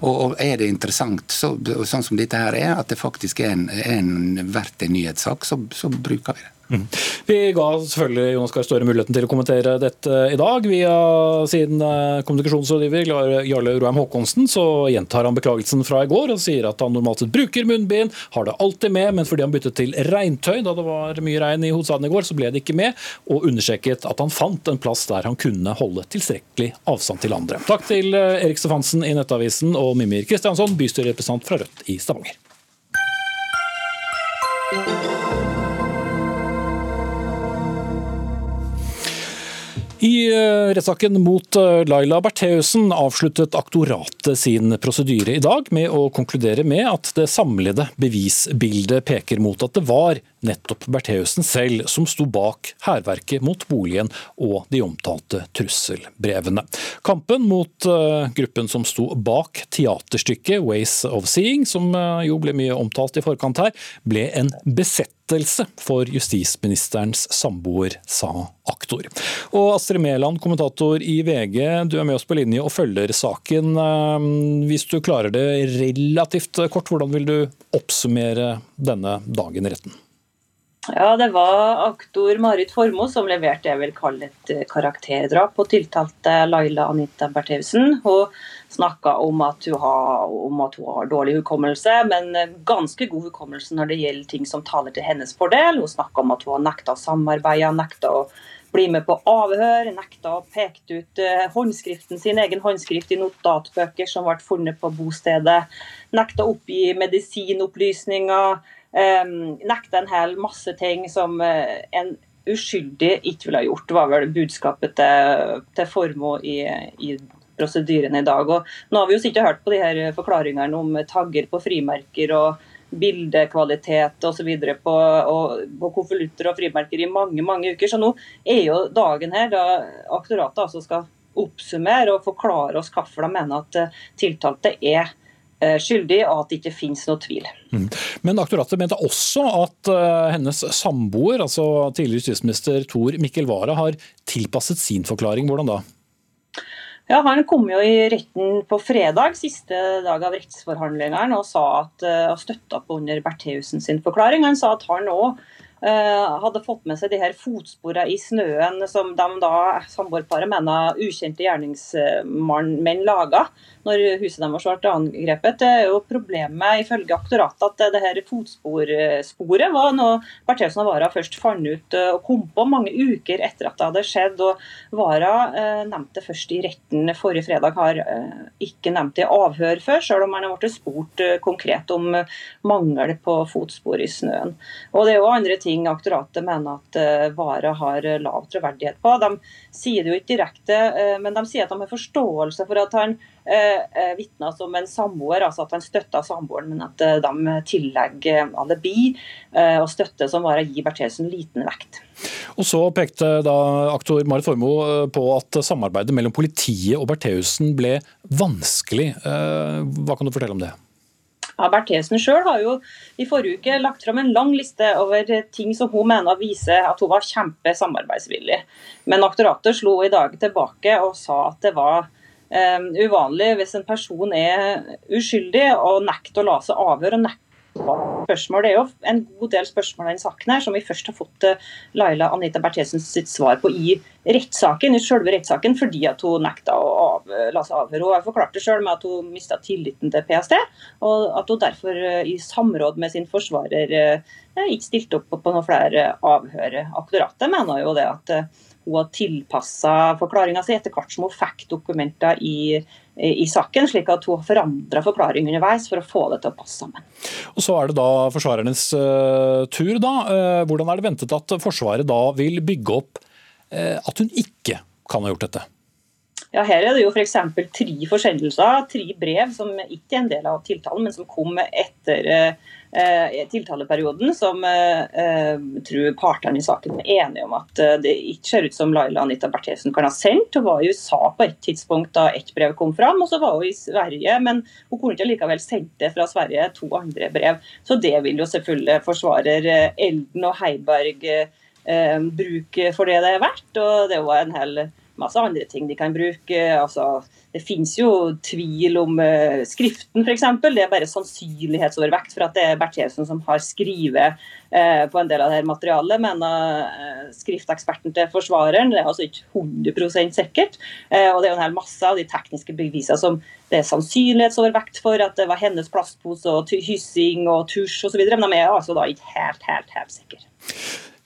Og, og er det interessant, så, sånn som dette her er, at det faktisk er, en, en, verdt en nyhetssak, så, så bruker vi det. Mm. Vi ga selvfølgelig Jonas Gahr Støre muligheten til å kommentere dette i dag. Via sin eh, kommunikasjonsrådgiver Jarle Roheim Haakonsen så gjentar han beklagelsen fra i går og sier at han normalt sett bruker munnbind, har det alltid med, men fordi han byttet til regntøy da det var mye regn i hovedstaden i går, så ble det ikke med, og understreket at han fant en plass der han kunne holde tilstrekkelig avstand til andre. Takk til eh, Erik Stefansen i Nettavisen og Mimir Kristiansson, bystyrerepresentant fra Rødt i Stavanger. I eh, rettssaken mot eh, Laila Bertheussen avsluttet aktoratet sin prosedyre i dag med å konkludere med at det samlede bevisbildet peker mot at det var nettopp Bertheussen selv som sto bak hærverket mot boligen og de omtalte trusselbrevene. Kampen mot uh, gruppen som sto bak teaterstykket 'Ways of Seeing', som jo ble mye omtalt i forkant her, ble en besettelse for justisministerens samboer, sa aktor. Og Astrid Mæland, kommentator i VG, du er med oss på linje og følger saken. Uh, hvis du klarer det relativt kort, hvordan vil du oppsummere denne dagen i retten? Ja, Det var aktor Marit Formoe som leverte jeg vil kalle et karakterdrap på tiltalte Laila Anita Bertheussen. Hun snakka om, om at hun har dårlig hukommelse, men eh, ganske god hukommelse når det gjelder ting som taler til hennes fordel. Hun snakka om at hun har nekta å samarbeide, nekta å bli med på avhør, nekta å peke ut eh, håndskriften sin egen håndskrift i notatbøker som ble funnet på bostedet, nekta å oppgi medisinopplysninger nekta en hel masse ting som en uskyldig ikke ville ha gjort. Var vel budskapet til, til Formoe i, i prosedyren i dag. Og nå har vi jo ikke hørt på de her forklaringene om tagger på frimerker og bildekvalitet osv. på, og, på konvolutter og frimerker i mange mange uker. Så nå er jo dagen her da aktoratet altså skal oppsummere og forklare oss hvorfor de mener at eh, tiltalte er eh, skyldig, og at det ikke finnes noe tvil. Mm. Men aktoratet mente også at uh, hennes samboer, altså tidligere justisminister Tor Mikkel Wara, har tilpasset sin forklaring. Hvordan da? Ja, Han kom jo i retten på fredag, siste dag av rettsforhandlingene, og sa at, uh, støtta på under Bertheussen sin forklaring. Han sa at han òg hadde fått med seg de her fotsporene i snøen som de da samboerparet mener ukjente gjerningsmenn laga når huset deres ble angrepet. Det er jo problemet ifølge aktoratet at det her fotsporsporet var noe Bertheussen og Vara først fant ut eh, og kom på mange uker etter at det hadde skjedd. og Vara eh, nevnte det først i retten forrige fredag, har eh, ikke nevnt det i avhør før, selv om han har blitt spurt eh, konkret om eh, mangel på fotspor i snøen. Og Det er jo andre ting aktoratet mener at eh, Vara har lav troverdighet på. De sier det jo ikke direkte, men de sier at de har forståelse for at han Eh, eh, vitna som en samboer, altså at han støtta samboeren, men at eh, de tillegger alibi og støtte som vare gir Bertelsen liten vekt. Og Så pekte da aktor Marit Formoe på at samarbeidet mellom politiet og Bertheussen ble vanskelig. Hva kan du fortelle om det? Ja, Berthesen sjøl har jo i forrige uke lagt fram en lang liste over ting som hun mener viser at hun var kjempesamarbeidsvillig. Men aktoratet slo i dag tilbake og sa at det var um, uvanlig hvis en person er uskyldig og nekter å la seg avhøre. og nekter spørsmål. Det er jo en god del spørsmål i saken her, som vi først har fått uh, Laila Anita Berthesen sitt svar på i rettssaken, i selve rettssaken, fordi at hun nekta å av, la seg avhøre. Hun har forklart det selv med at hun mista tilliten til PST, og at hun derfor uh, i samråd med sin forsvarer ikke stilte opp på noen flere avhør. Aktoratet mener jo det at hun har tilpassa forklaringa si etter hvert som hun fikk dokumenter i, i saken, slik at hun har forandra forklaring underveis for å få det til å passe sammen. Og Så er det da forsvarernes uh, tur. da. Uh, hvordan er det ventet at Forsvaret da vil bygge opp uh, at hun ikke kan ha gjort dette? Ja, Her er det jo f.eks. For tre forsendelser, tre brev som ikke er en del av tiltalen, men som kom etter eh, tiltaleperioden, som eh, tror partene i saken er enige om at eh, det ikke ser ut som Laila Anita Bertheussen kan ha sendt. Hun var i USA på et tidspunkt da ett brev kom fram, og så var hun i Sverige. Men hun kunne ikke likevel sendt det fra Sverige to andre brev. Så det vil jo selvfølgelig forsvarer eh, Elden og Heiberg eh, bruke for det det er verdt. Og det var en hel masse andre ting de kan bruke. altså det finnes jo tvil om uh, skriften, f.eks. Det er bare sannsynlighetsovervekt for at det er Bertheussen som har skrevet uh, på en del av dette materialet, mener uh, skrifteksperten til forsvareren. Det er altså ikke 100% sikkert. og det er jo en hel masse av de tekniske bevisene som det er sannsynlighetsovervekt for at det var hennes plastpose og hyssing og tusj osv., men de er altså da ikke helt, helt, helt sikre.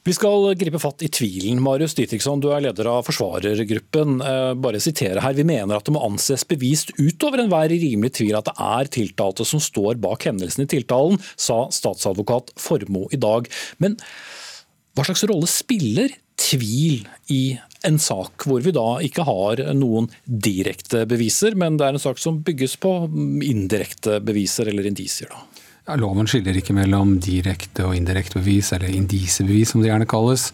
Vi skal gripe fatt i tvilen. Marius Ditriksson, du er leder av forsvarergruppen. Eh, bare sitere her. Vi mener at det må anses bevist utover enhver rimelig tvil at det er tiltalte som står bak hendelsen i tiltalen, sa statsadvokat Formoe i dag. Men hva slags rolle spiller tvil i en sak hvor vi da ikke har noen direkte beviser, men det er en sak som bygges på indirekte beviser eller indisier? da? Ja, loven skiller ikke mellom direkte og indirekte bevis, eller indisebevis som det gjerne kalles.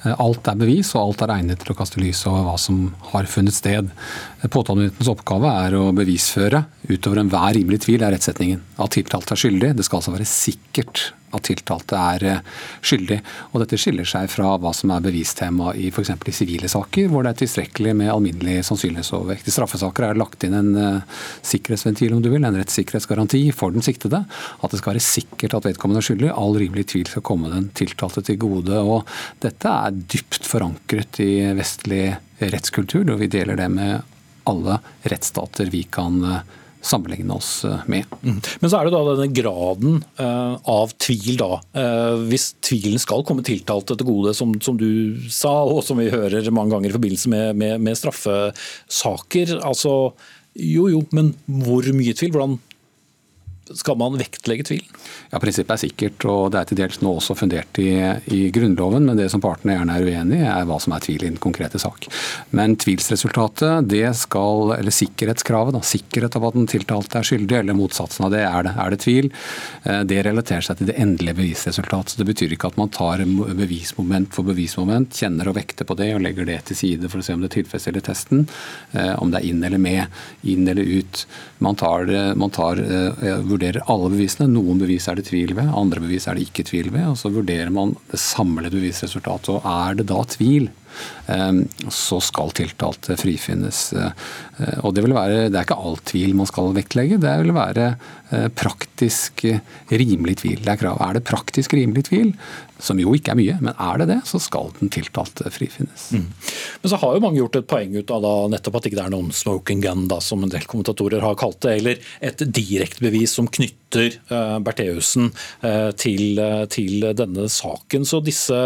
Eh, alt er bevis, og alt er egnet til å kaste lys over hva som har funnet sted. Eh, påtalemyndighetens oppgave er å bevisføre, utover enhver rimelig tvil, er rettsetningen. At tiltalte er skyldig. Det skal altså være sikkert at tiltalte er eh, skyldig. Og dette skiller seg fra hva som er bevistema i f.eks. i sivile saker, hvor det er tilstrekkelig med alminnelig sannsynlighetsovervekt. I straffesaker er det lagt inn en uh, sikkerhetsventil, om du vil, en rettssikkerhetsgaranti for den siktede. At det skal være sikkert at vedkommende er skyldig. All rimelig tvil skal komme den tiltalte til gode. Og dette er dypt forankret i vestlig rettskultur, og vi deler det med alle rettsstater vi kan uh, sammenligne oss eh, med. Mm. Men så er det da denne graden uh, av tvil, da. Uh, hvis tvilen skal komme tiltalte til gode, som, som, du sa, og som vi hører mange ganger i forbindelse med, med, med straffesaker. Altså, jo jo, men hvor mye tvil? Hvordan Skal man vektlegge tvilen? Ja, Prinsippet er sikkert, og det er til dels nå også fundert i, i Grunnloven. Men det som partene gjerne er uenig i, er hva som er tvil i den konkrete sak. Men tvilsresultatet, det skal, eller sikkerhetskravet, da, sikkerhet av at den tiltalte er skyldig, eller motsatsen av det, er det, er det tvil, eh, det relaterer seg til det endelige bevisresultatet. Så det betyr ikke at man tar bevismoment for bevismoment, kjenner og vekter på det og legger det til side for å se om det tilfredsstiller testen, eh, om det er inn eller med, inn eller ut. Man tar, man tar eh, vurderer alle bevisene. Noen bevis er det tvil ved, andre bevis er det ikke tvil ved. og Så vurderer man det samlede bevisresultatet. og Er det da tvil, så skal tiltalte frifinnes. Eh, og det, vil være, det er ikke all tvil man skal vektlegge, det vil være praktisk rimelig tvil. Det er krav. Er det praktisk rimelig tvil, som jo ikke er mye, men er det det, så skal den tiltalte frifinnes. Mm. Men så har jo mange gjort et poeng ut av da, nettopp at ikke det er noen smoking gun, da, som en del kommentatorer har kalt det, eller et direktebevis som knytter uh, Bertheussen uh, til, uh, til, denne saken. Så disse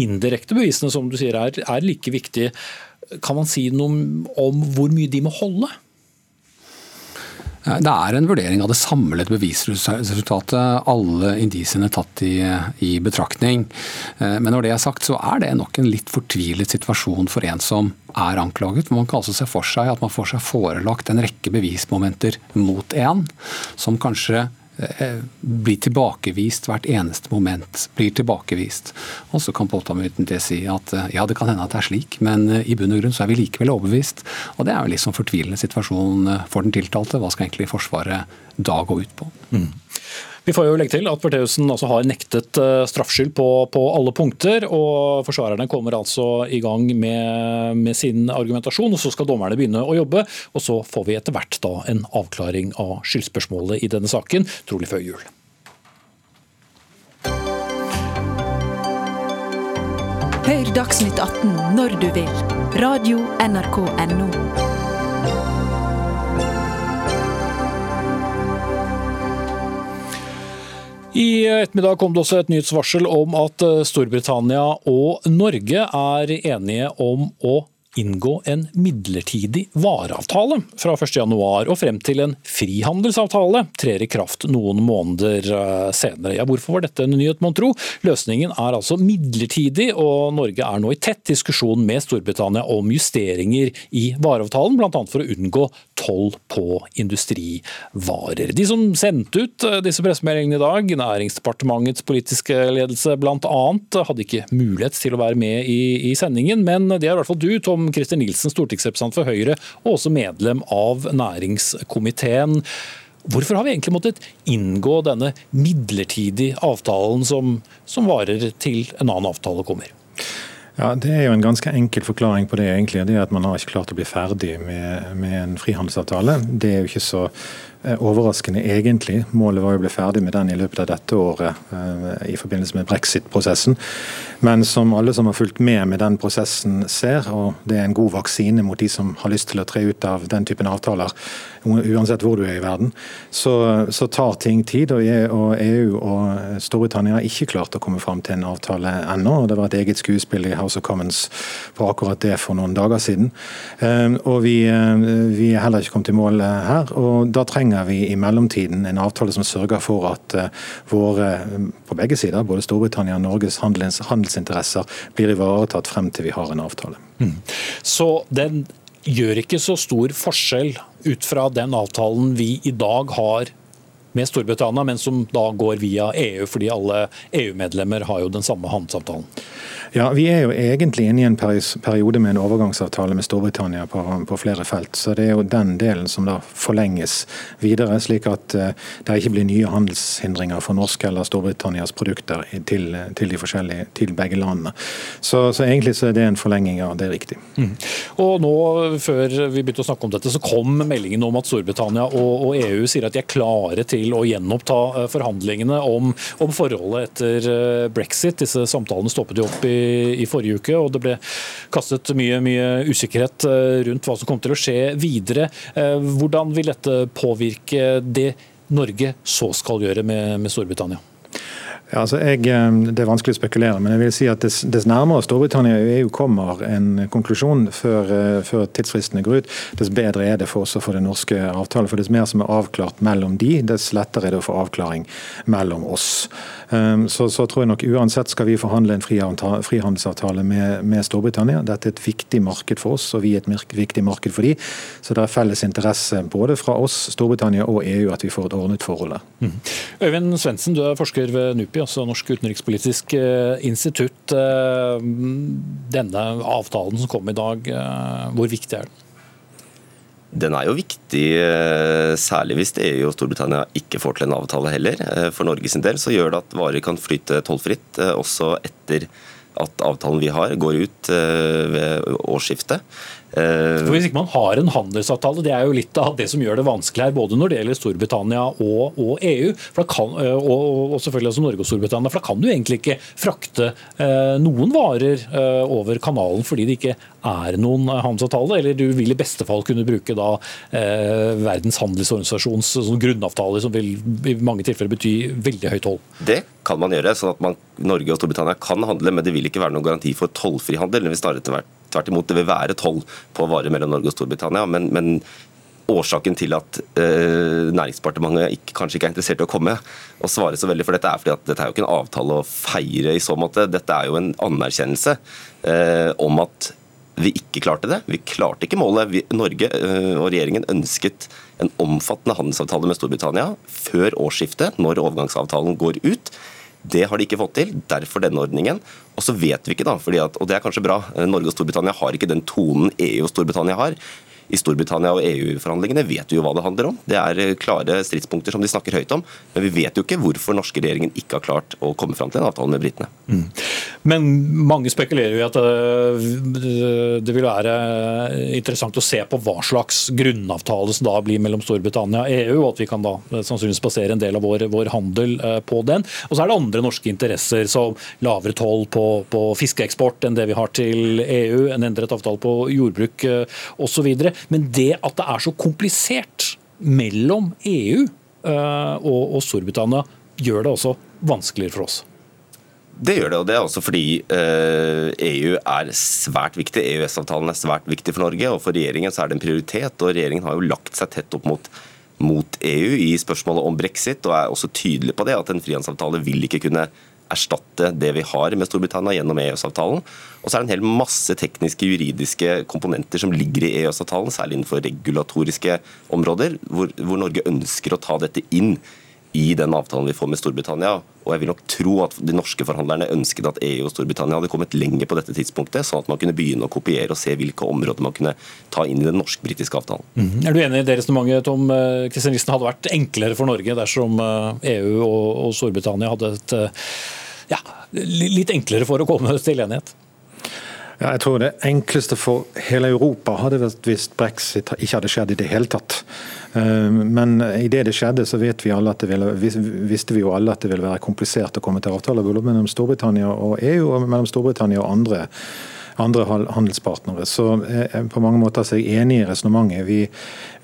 indirekte bevisene som du sier er, er like viktige. Kan man si noe om hvor mye de må holde? Det er en vurdering av det samlede bevisresultatet, alle indisiene tatt i, i, betraktning. Eh, men når det er sagt, så er det nok en litt fortvilet situasjon for en som er anklaget. Man kan altså se for seg at man får seg forelagt en rekke bevismomenter mot en, som kanskje blir tilbakevist hvert eneste moment. blir tilbakevist. Og Så kan påtalemyndigheten si at eh, ja, det kan hende at det er slik, men eh, i bunn og grunn så er vi likevel overbevist. Og Det er jo liksom fortvilende situasjon for den tiltalte. Hva skal egentlig Forsvaret da gå ut på? Mm. Vi får jo legge til at Bertheussen altså har nektet eh, straffskyld på, på, alle punkter. og Forsvarerne kommer altså i gang med, med, sin argumentasjon, og så skal dommerne begynne å jobbe. og Så får vi etter hvert da en avklaring av skyldspørsmålet i denne saken, trolig før jul. Hør Dagsnytt 18 når du vil. Radio NRK Radio.nrk.no. I ettermiddag kom det også et nyhetsvarsel om at eh, Storbritannia og Norge er enige om å inngå en midlertidig vareavtale fra 1.1 og frem til en frihandelsavtale trer i kraft noen måneder eh, senere. Ja, hvorfor var dette en nyhet, mon tro? Løsningen er altså midlertidig, og Norge er nå i tett diskusjon med Storbritannia om justeringer i vareavtalen, bl.a. for å unngå toll på industrivarer. De som sendte ut eh, disse pressemeldingene i dag, Næringsdepartementets politiske ledelse bl.a., hadde ikke mulighet til å være med i, i sendingen, men det er i hvert fall du, Tom som Christer Nilsen, stortingsrepresentant for Høyre, og også medlem av næringskomiteen. Hvorfor har vi egentlig måttet inngå denne midlertidige avtalen som, som varer til en annen avtale kommer? Ja, Det er jo en ganske enkel forklaring på det. egentlig, det er at Man har ikke klart å bli ferdig med, med en frihandelsavtale. Det er jo ikke så overraskende, egentlig. Målet var å bli ferdig med den i løpet av dette året eh, i forbindelse med brexit-prosessen. Men som alle som har fulgt med med den prosessen ser, og det er en god vaksine mot de som har lyst til å tre ut av den typen avtaler, uansett hvor du er i verden, så, så tar ting tid. Og EU og Storbritannia har ikke klart å komme fram til en avtale ennå. og Det var et eget skuespill i House of Commons på akkurat det for noen dager siden. Eh, og vi, vi er heller ikke kommet i mål her. og da trenger trenger vi i mellomtiden en avtale som sørger for at eh, våre, på begge sider, både Storbritannia og Norges handels, handelsinteresser, blir ivaretatt frem til vi har en avtale. Mm. Så den gjør ikke så stor forskjell ut fra den avtalen vi i dag har med Storbritannia, men som da går via EU, fordi alle EU-medlemmer har jo den samme handelsavtalen? Ja, Vi er jo egentlig inne i en periode med en overgangsavtale med Storbritannia på, på, flere felt. Så det er jo den delen som da forlenges videre, slik at uh, det ikke blir nye handelshindringer for norske eller Storbritannias produkter til, til, de forskjellige, til begge landene. Så, så, egentlig så er det en forlenging av det er riktig. Mm. Og nå, Før vi begynte å snakke om dette, så kom meldingen om at Storbritannia og, og EU sier at de er klare til å gjenoppta eh, forhandlingene om, om forholdet etter eh, brexit. Disse samtalene stoppet jo opp i i forrige uke, og det ble kastet mye, mye usikkerhet eh, rundt hva som kom til å skje videre. Hvordan vil dette påvirke det Norge så skal gjøre med, med Storbritannia? Ja, altså jeg, det er vanskelig å spekulere, men jeg vil si at dess, nærmere Storbritannia og EU kommer en konklusjon før, før, tidsfristene går ut, dess bedre er det for oss å få den norske avtalen. For dess mer som er avklart mellom de, dess lettere er det å få avklaring mellom oss. Så, så tror jeg nok uansett skal vi forhandle en frihandelsavtale med, med Storbritannia. Dette er et viktig marked for oss, og vi er et viktig marked for de. Så det er felles interesse både fra oss, Storbritannia og EU at vi får et ordnet forhold der. Mm. Øyvind Svendsen, du er forsker ved NUPI altså Norsk utenrikspolitisk eh, institutt. Eh, denne avtalen som kom i dag, eh, hvor viktig er den? Den er jo viktig, særlig hvis EU og Storbritannia ikke får til en avtale heller. For Norges del så gjør det at varer kan flyte tollfritt også etter at avtalen vi har går ut ved årsskiftet. Eh, For Hvis ikke man har en handelsavtale, det er jo litt av det som gjør det vanskelig her, både når det gjelder Storbritannia og, og EU, kan, eh, og, og, selvfølgelig også Norge og Storbritannia. For da kan du egentlig ikke frakte eh, noen varer eh, over kanalen fordi det ikke er noen handelsavtale. Eller du vil i beste fall kunne bruke da eh, Verdens handelsorganisasjons sånn grunnavtale, som vil i mange tilfeller bety veldig høyt hold. Det kan man gjøre, sånn at man, Norge og Storbritannia kan handle, men det vil ikke være noen garanti for tollfri handel. Det vil snarere tvert imot det vil være toll på varer mellom Norge og Storbritannia. men, men årsaken til at eh, Næringsdepartementet ikke, kanskje ikke er interessert i å komme og svare så veldig for dette, er fordi at dette er jo ikke en avtale å feire i så måte. Dette er jo en anerkjennelse eh, om at vi ikke klarte det. Vi klarte ikke målet. Vi, Norge øh, og regjeringen ønsket en omfattende handelsavtale med Storbritannia før årsskiftet, når overgangsavtalen går ut. Det har de ikke fått til, derfor denne ordningen. Og så vet vi ikke, da, at, og det er kanskje bra, eh, Norge og Storbritannia har ikke den tonen EU og Storbritannia har i Storbritannia og EU-forhandlingene vet vi jo hva det handler om. Det er eh, klare stridspunkter som de snakker høyt om. Men vi vet jo ikke hvorfor norske regjeringen ikke har klart å komme fram til en avtale med britene. Mm. Men mange spekulerer jo i at eh, det vil være interessant å se på hva slags grunnavtale som da blir mellom Storbritannia og EU, og at vi kan da eh, sannsynligvis basere en del av vår, vår handel på den. Og så er det andre norske interesser, som lavere toll på, på fiskeeksport enn det vi har til EU, en endret avtale på jordbruk osv. Men det at det er så komplisert mellom EU og, og, Storbritannia, gjør det også vanskeligere for oss. Det gjør det, og det er også fordi EU eh, e er svært viktig. EØS-avtalen er svært viktig for Norge, og for regjeringen så er det en prioritet. og Regjeringen har jo lagt seg tett opp mot, mot EU i spørsmålet om brexit, og er også tydelig på det, at en frihandelsavtale vil ikke kunne erstatte det vi har med Storbritannia gjennom EØS-avtalen. Og så er det en hel masse tekniske, juridiske komponenter som ligger i EØS-avtalen, særlig innenfor regulatoriske områder, hvor, hvor Norge ønsker å ta dette inn i den avtalen vi får med Storbritannia. Og jeg vil nok tro at de norske forhandlerne ønsket at EU og Storbritannia hadde kommet lenger på dette tidspunktet, sånn at man kunne begynne å kopiere og se hvilke områder man kunne ta inn i den norsk-britiske avtalen. Mm. Er du enig i det resonnementet, Kristiansen, eh, hadde vært enklere for Norge dersom EU eh, e og, og Storbritannia hadde et eh, ja, litt enklere for å komme til enighet? Ja, jeg tror det enkleste for hele Europa hadde vært hvis brexit ikke hadde skjedd i det hele tatt. Eh, men idet det skjedde, så vet vi alle at det ville, visste vi jo alle at det ville være komplisert å komme til avtale mellom Storbritannia og EU, og mellom Storbritannia og andre andre handelspartnere. Så eh, på mange måter er jeg enig i resonnementet. Vi,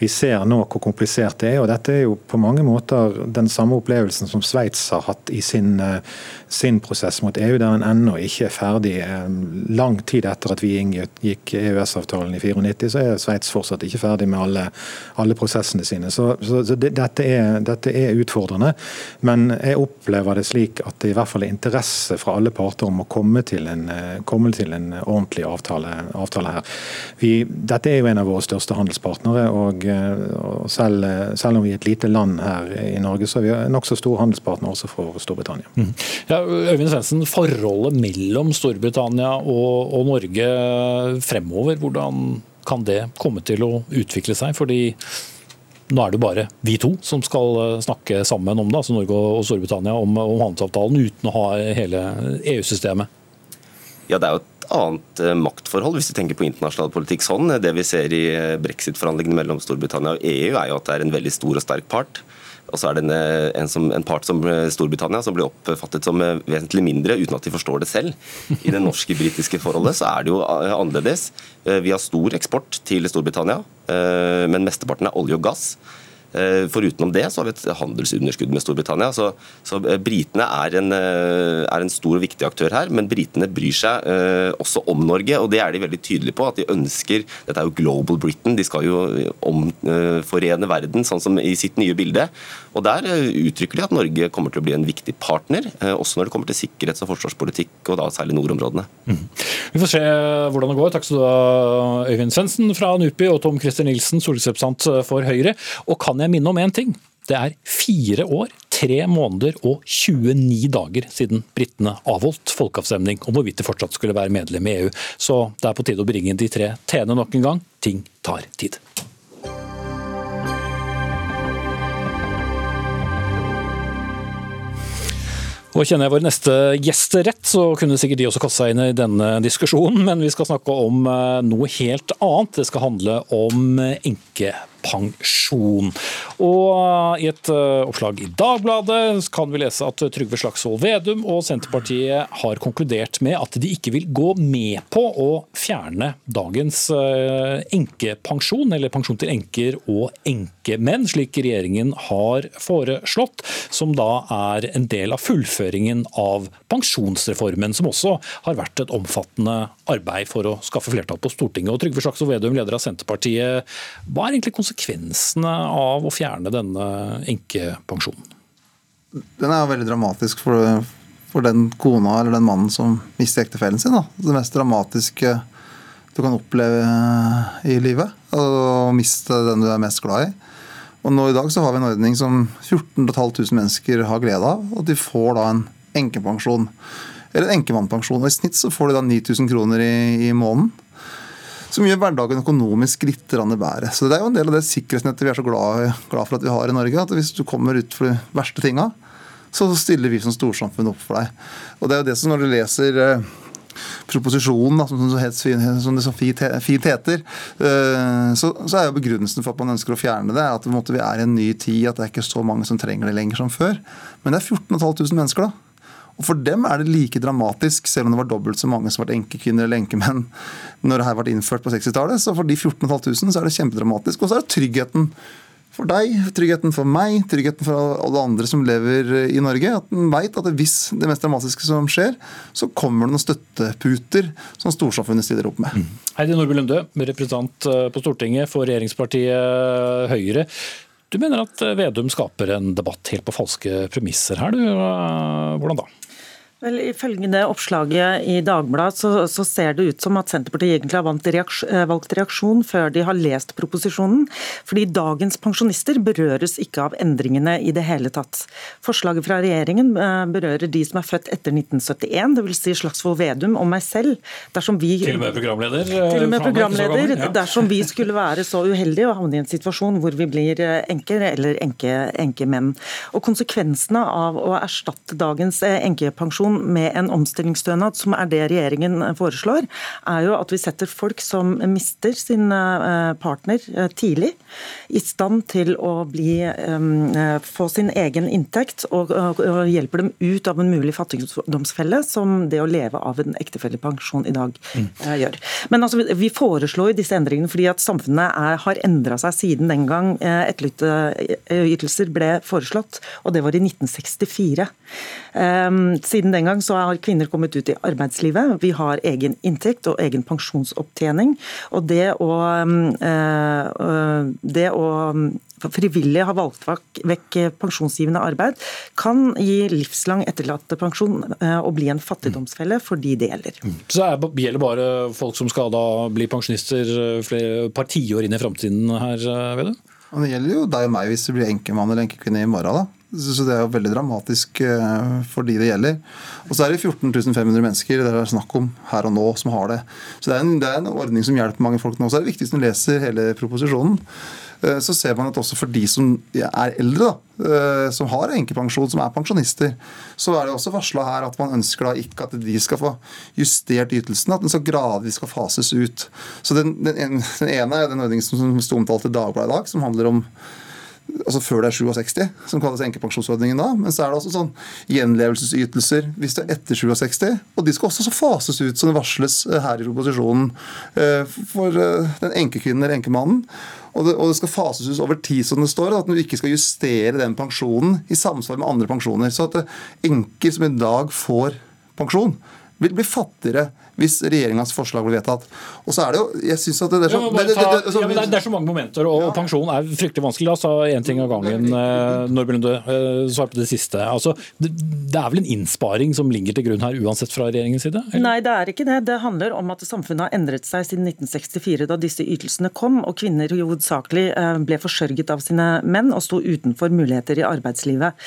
vi, ser nå hvor komplisert det er. og Dette er jo på mange måter den samme opplevelsen som Sveits har hatt i sin, eh, sin, prosess mot EU, der en ennå ikke er ferdig. Eh, lang tid etter at vi inngikk EØS-avtalen i 94, så er Sveits fortsatt ikke ferdig med alle, alle prosessene sine. Så, så, så det, dette, er, dette, er, utfordrende. Men jeg opplever det slik at det i hvert fall er interesse fra alle parter om å komme til en, komme til en ordentlig ordentlig avtale, avtale her. Vi, dette er jo en av våre største handelspartnere, og, og selv, selv, om vi er et lite land her i Norge, så er vi nokså stor handelspartner også for Storbritannia. Mm. Ja, Øyvind Svendsen, forholdet mellom Storbritannia og, og Norge fremover, hvordan kan det komme til å utvikle seg? Fordi nå er det bare vi to som skal snakke sammen om det, altså Norge og Storbritannia, om, om handelsavtalen uten å ha hele EU-systemet. Ja, Det er jo et annet eh, maktforhold, hvis vi tenker på internasjonal politikk sånn. Det vi ser i eh, brexit-forhandlingene mellom Storbritannia og EU, er jo at det er en veldig stor og sterk part. Og så er det eh, en, som, en, part som Storbritannia som blir oppfattet som vesentlig mindre, uten at de forstår det selv. I det norske-britiske forholdet så er det jo annerledes. Vi har stor eksport til Storbritannia, men mesteparten er olje og gass. Eh, Forutenom det så har vi et handelsunderskudd med Storbritannia. Så, så eh, Britene er en, eh, er en stor og viktig aktør her, men britene bryr seg også om Norge. og Det er de veldig tydelige på. at de ønsker, Dette er jo Global Britain, de skal jo omforene verden sånn som i sitt nye bilde. og Der uttrykker de at Norge kommer til å bli en viktig partner, også når det kommer til sikkerhets- og forsvarspolitikk, og da særlig nordområdene. Mm. Vi får se hvordan det går. Takk skal du ha, Øyvind Svendsen fra NUPI og Tom Christer Nilsen, stortingsrepresentant for Høyre. Og kan jeg minne om én ting. Det er fire år, tre måneder og 29 dager siden britene avholdt folkeavstemning om hvorvidt de fortsatt skulle være medlem i EU. Så det er på tide å bringe de tre t-ene nok en gang. Ting tar tid. Og Kjenner jeg våre neste gjester rett, så kunne sikkert de også kaste seg inn i denne diskusjonen, men vi skal snakke om eh, noe helt annet. Det skal handle om enke pensjon. Og I et eh, oppslag i Dagbladet kan vi lese at Trygve Slagsvold Vedum og Senterpartiet har konkludert med at de ikke vil gå med på å fjerne dagens eh, enkepensjon, eller pensjon til enker og enkemenn, slik regjeringen har foreslått, som da er en del av fullføringen av pensjonsreformen, som også har vært et omfattende arbeid for å skaffe flertall på Stortinget. Og Trygve Slagsvold Vedum, leder av Senterpartiet, hva er egentlig konsekvensene av å fjerne denne enkepensjonen? Den er veldig dramatisk for, for, den kona eller den mannen som mister ektefellen sin. Da. Det mest dramatiske du kan oppleve i livet. Å miste den du er mest glad i. Og nå i dag så har vi en ordning som 14 500 mennesker har glede av. At de får da en enkepensjon. Eller en enkemannpensjon. Og I snitt så får de da 9000 kroner i, i måneden som gjør hverdagen økonomisk litt bedre. Så Det er jo en del av det sikkerhetsnettet vi er så glad, glad for at vi har i Norge. at Hvis du kommer ut for de verste tinga, så stiller vi som storsamfunn opp for deg. Og Det er jo det som når du leser eh, proposisjonen, som, det, så fint, heter, eh, så, er jo begrunnelsen for at man ønsker å fjerne det, at vi er i en ny tid, at det er ikke så mange som trenger det lenger som før. Men det er 14 500 mennesker, da. Og For dem er det like dramatisk, selv om det var dobbelt så mange som ble enkekvinner eller enkemenn når det her ble innført på 60-tallet. Så for de 14 500 så er det kjempedramatisk. Og så er det tryggheten for deg, tryggheten for meg, tryggheten for alle andre som lever i Norge. At en veit at hvis det mest dramatiske som skjer, så kommer det noen støtteputer som storsamfunnet stiller opp med. Mm. Heidi Nordby Lunde, representant eh, på Stortinget for regjeringspartiet Høyre. Du mener at Vedum skaper en debatt helt på falske premisser her, du. Hvordan da? Vel, Ifølge det oppslaget i Dagbladet så, så, ser det ut som at Senterpartiet egentlig har reaksjon, eh, valgt reaksjon før de har lest proposisjonen. Fordi dagens pensjonister berøres ikke av endringene i det hele tatt. Forslaget fra regjeringen eh, berører de som er født etter 1971, dvs. Si Slagsvold Vedum og meg selv. Dersom vi, til og med programleder? Eh, til og med programleder. Ja. Dersom vi skulle være så uheldige å havne i en situasjon hvor vi blir enker eller enke, enkemenn. Og konsekvensene av å erstatte dagens enkepensjon pensjon med en omstillingsstønad, som er det regjeringen foreslår, er jo at vi setter folk som mister sin eh, partner eh, tidlig, i stand til å bli, eh, få sin egen inntekt, og, hjelper dem ut av en mulig fattigdomsfelle, som det å leve av en ektefellepensjon i dag mm. gjør. Men altså, vi foreslår disse endringene fordi at samfunnet er, har endra seg siden den gang etterlytteytelser ble foreslått, og det var i 1964. Siden den gang så har kvinner kommet ut i arbeidslivet. Vi har egen inntekt og egen pensjonsopptjening. Og det å, øh, det å frivillig ha valgt vekk pensjonsgivende arbeid, kan gi livslang etterlattepensjon øh, og bli en fattigdomsfelle for de det gjelder. Mm. Så det gjelder bare folk som skal da bli pensjonister flere par tiår inn i framtiden her, Vedum? Det gjelder jo deg og meg hvis du blir enkemann eller enkekvinne i morgen. da. Så det er jo veldig dramatisk eh, for de det gjelder. Og så er det 14 500 mennesker det er snakk om her og nå som har det. Så det er, en, det er en ordning som hjelper mange folk nå. Så er det viktig hvis du leser hele proposisjonen. Eh, så ser man at også for de som er eldre, da, eh, som har enkepensjon, som er pensjonister, så er det også varsla her at man ønsker da ikke at de skal få justert ytelsen, at den så gradvis skal fases ut. Så Den, den, den ene er den ordningen som sto omtalt i Dagbladet i dag, som handler om altså før det er 67, som kalles enkepensjonsordningen da. Men så er det også sånn gjenlevelsesytelser hvis det er etter 67. Og de skal også fases ut, som det varsles eh, her i proposisjonen, eh, for eh, den enkekvinnen eller enkemannen. Og det, og det, skal fases ut over tid, som det står. At du ikke skal justere den pensjonen i samsvar med andre pensjoner. Så at enker som i dag får pensjon, vil bli fattigere hvis regjeringas forslag blir vedtatt. Og så er det jo jeg synes at det, er så, det, det, det, det, det, er så mange momenter, og ja. pensjon er fryktelig vanskelig. La oss ta én ting av gangen. Eh, Når Lunde uh, svare på det siste. Altså, det, er vel en innsparing som ligger til grunn her, uansett fra regjeringens side? Eller? Nei, det er ikke det. Det handler om at samfunnet har endret seg siden 1964, da disse ytelsene kom, og kvinner hovedsakelig uh, ble forsørget av sine menn og sto utenfor muligheter i arbeidslivet.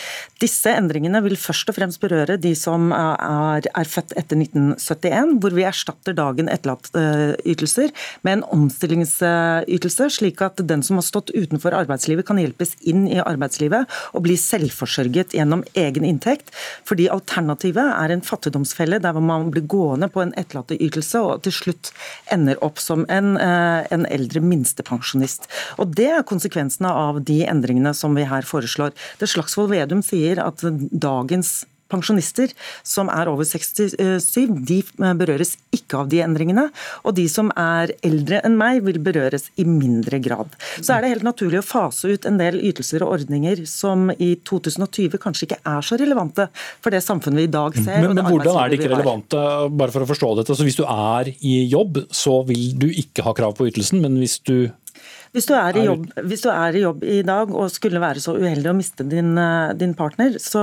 Disse endringene vil først og fremst berøre de som er, er født etter 1971, hvor vi erstatter dagen etterlatteytelser med en omstillingsytelse, slik at den som har stått utenfor arbeidslivet kan hjelpes inn i arbeidslivet og bli selvforsørget gjennom egen inntekt. Fordi alternativet er en fattigdomsfelle der man blir gående på en etterlatteytelse og til slutt ender opp som en, eh, en eldre minstepensjonist. Og Det er konsekvensene av de endringene som vi her foreslår. Det Slagsvold Vedum sier at dagens pensjonister som er over 67, de berøres ikke av de endringene. Og de som er eldre enn meg, vil berøres i mindre grad. Så er det helt naturlig å fase ut en del ytelser og ordninger som i 2020 kanskje ikke er så relevante for det samfunnet vi i dag ser. Men, men hvordan er de ikke relevante, bare for å forstå dette? Så hvis du er i jobb, så vil du ikke ha krav på ytelsen, men hvis du hvis du, er i jobb, hvis du er i jobb i dag og skulle være så uheldig å miste din, eh, din partner, så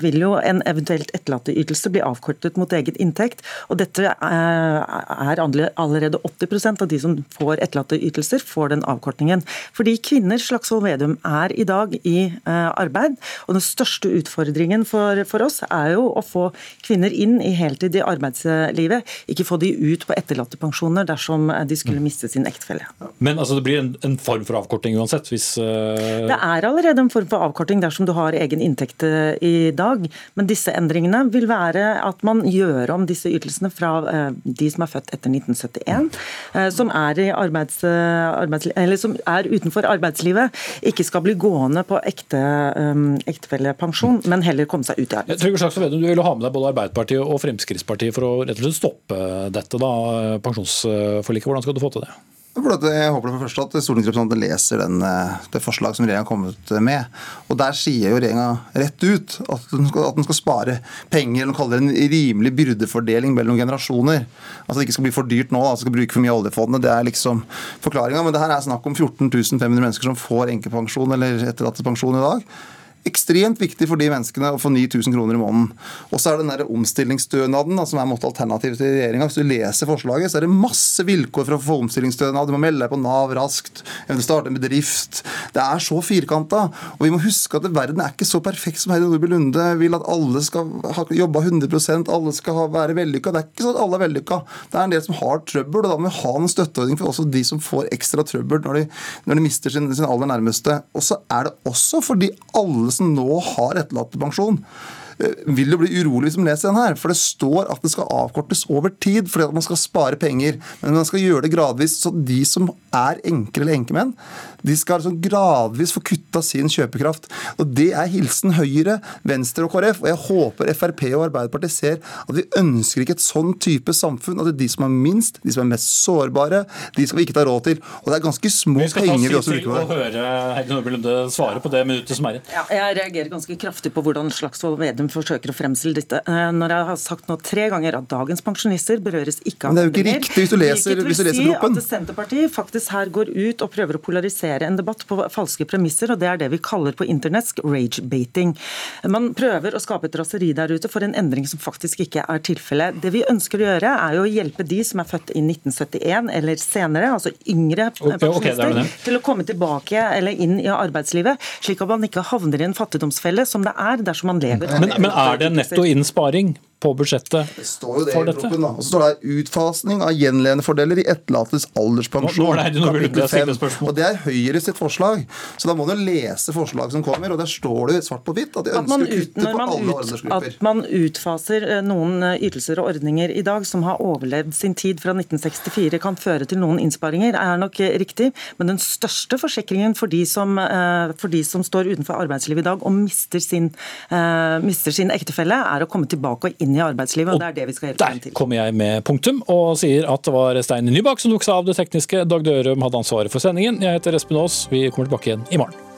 vil jo en eventuelt etterlatteytelse bli avkortet mot eget inntekt. Og dette er allerede 80% av de som får etterlatteytelser, får den avkortningen. Fordi kvinner, Slagsvold Vedum, er i dag i eh, arbeid. Og den største utfordringen for, for oss er jo å få kvinner inn i heltid i arbeidslivet, ikke få de ut på etterlattepensjoner dersom de skulle mm. miste sin ektefelle. Men altså, det blir en en form for avkorting uansett? Hvis, uh... Det er allerede en form for avkorting dersom du har egen inntekt eh, i dag. Men disse endringene vil være at man gjør om disse ytelsene fra uh, de som er født etter 1971, uh, som, er arbeids, arbeids, som er utenfor arbeidslivet, ikke skal bli gående på ekte, um, ektefellepensjon, men heller komme seg ut i arbeid. Trygve Slagsvold Vedum, du vil ha med deg både Arbeiderpartiet og Fremskrittspartiet for å rett og slett stoppe dette da, pensjonsforliket. Hvordan skal du få til det? Jeg håper for første at stortingsrepresentantene leser den, eh, det forslaget som regjeringa har kommet med. Og Der sier jo regjeringa rett ut at den, skal, at den skal spare penger. eller kaller det en rimelig byrdefordeling mellom generasjoner. Altså Det ikke skal bli for dyrt nå, da, skal bruke for mye av oljefondet. Det er liksom forklaringa. Men det her er snakk om 14 500 mennesker som får enkepensjon eller etterlattepensjon i dag ekstremt viktig for de menneskene å få 9000 kroner i måneden. Og så er det den der omstillingsstønaden som er måtte alternativet til regjeringa. Hvis du leser forslaget, så er det masse vilkår for å få omstillingsstønad. Du må melde deg på Nav raskt, eventuelt starte en bedrift. Det er så firkanta. Og vi må huske at verden er ikke så perfekt som Heidi Nordby Lunde vil at alle skal ha jobba 100% alle skal være vellykka. Det er ikke sånn at alle er vellykka. Det er en del som har trøbbel, og da må vi ha en støtteordning for også de som får ekstra trøbbel når de, når de mister sin, sin aller nærmeste. Og så er det også fordi alle som nå har etterlattepensjon, Eh, vil du bli urolig hvis du leser den her. For det står at det skal avkortes over tid, fordi at man skal spare penger. Men man skal gjøre det gradvis. Så de som er enkle eller enkemenn, de skal altså gradvis få kutta sin kjøpekraft. Og Det er hilsen Høyre, Venstre og KrF. Og jeg håper Frp og Arbeiderpartiet ser at vi ønsker ikke et sånn type samfunn. At det er de som er minst, de som er mest sårbare, de skal vi ikke ta råd til. Og det er ganske små penger vi også bruker på det. Vi skal ta tid til å høre Heidi Nordby Lunde svare på det minuttet som er igjen. Ja, jeg reagerer ganske kraftig på hvordan Slagsvold Vedum forsøker å fremstille dette. Eh, når jeg har sagt nå tre ganger at dagens pensjonister berøres ikke av Men det er jo ikke riktig hvis du leser, hvis du leser proppen. Si at Senterpartiet faktisk her går ut og prøver å polarisere en debatt på falske premisser, og det er det vi kaller på internetsk rage-bating. Man prøver å skape et raseri der ute for en endring som faktisk ikke er tilfellet. Det vi ønsker å gjøre, er å hjelpe de som er født i 1971 eller senere, altså yngre pensjonister, okay, okay, til å komme tilbake eller inn i arbeidslivet, slik at man ikke havner i en fattigdomsfelle som det er dersom man lever. Men, men er det netto innsparing på budsjettet det står jo det for dette? Og så står det utfasning av gjenlevendefordeler i etterlattes alderspensjon. Nå, nå det, det, og det er Høyre sitt forslag. Så da må du lese forslag som kommer, og der står det svart på hvitt at de ønsker å kutte på alle aldersgrupper. At man utfaser eh, noen eh, ytelser og ordninger i dag som har overlevd sin tid fra 1964, kan føre til noen innsparinger, er nok eh, riktig. Men den største forsikringen for de som, for de som står utenfor arbeidslivet i dag og mister sin, mister sin ektefelle, er å komme tilbake og inn inn i arbeidslivet. og, og det er det vi skal hjelpe dem til. Der kommer jeg med punktum, og sier at det var Stein Nybakk som tok seg av det tekniske. Dag Dørum hadde ansvaret for sendingen. Jeg heter Espen Aas. Vi kommer tilbake igjen i morgen.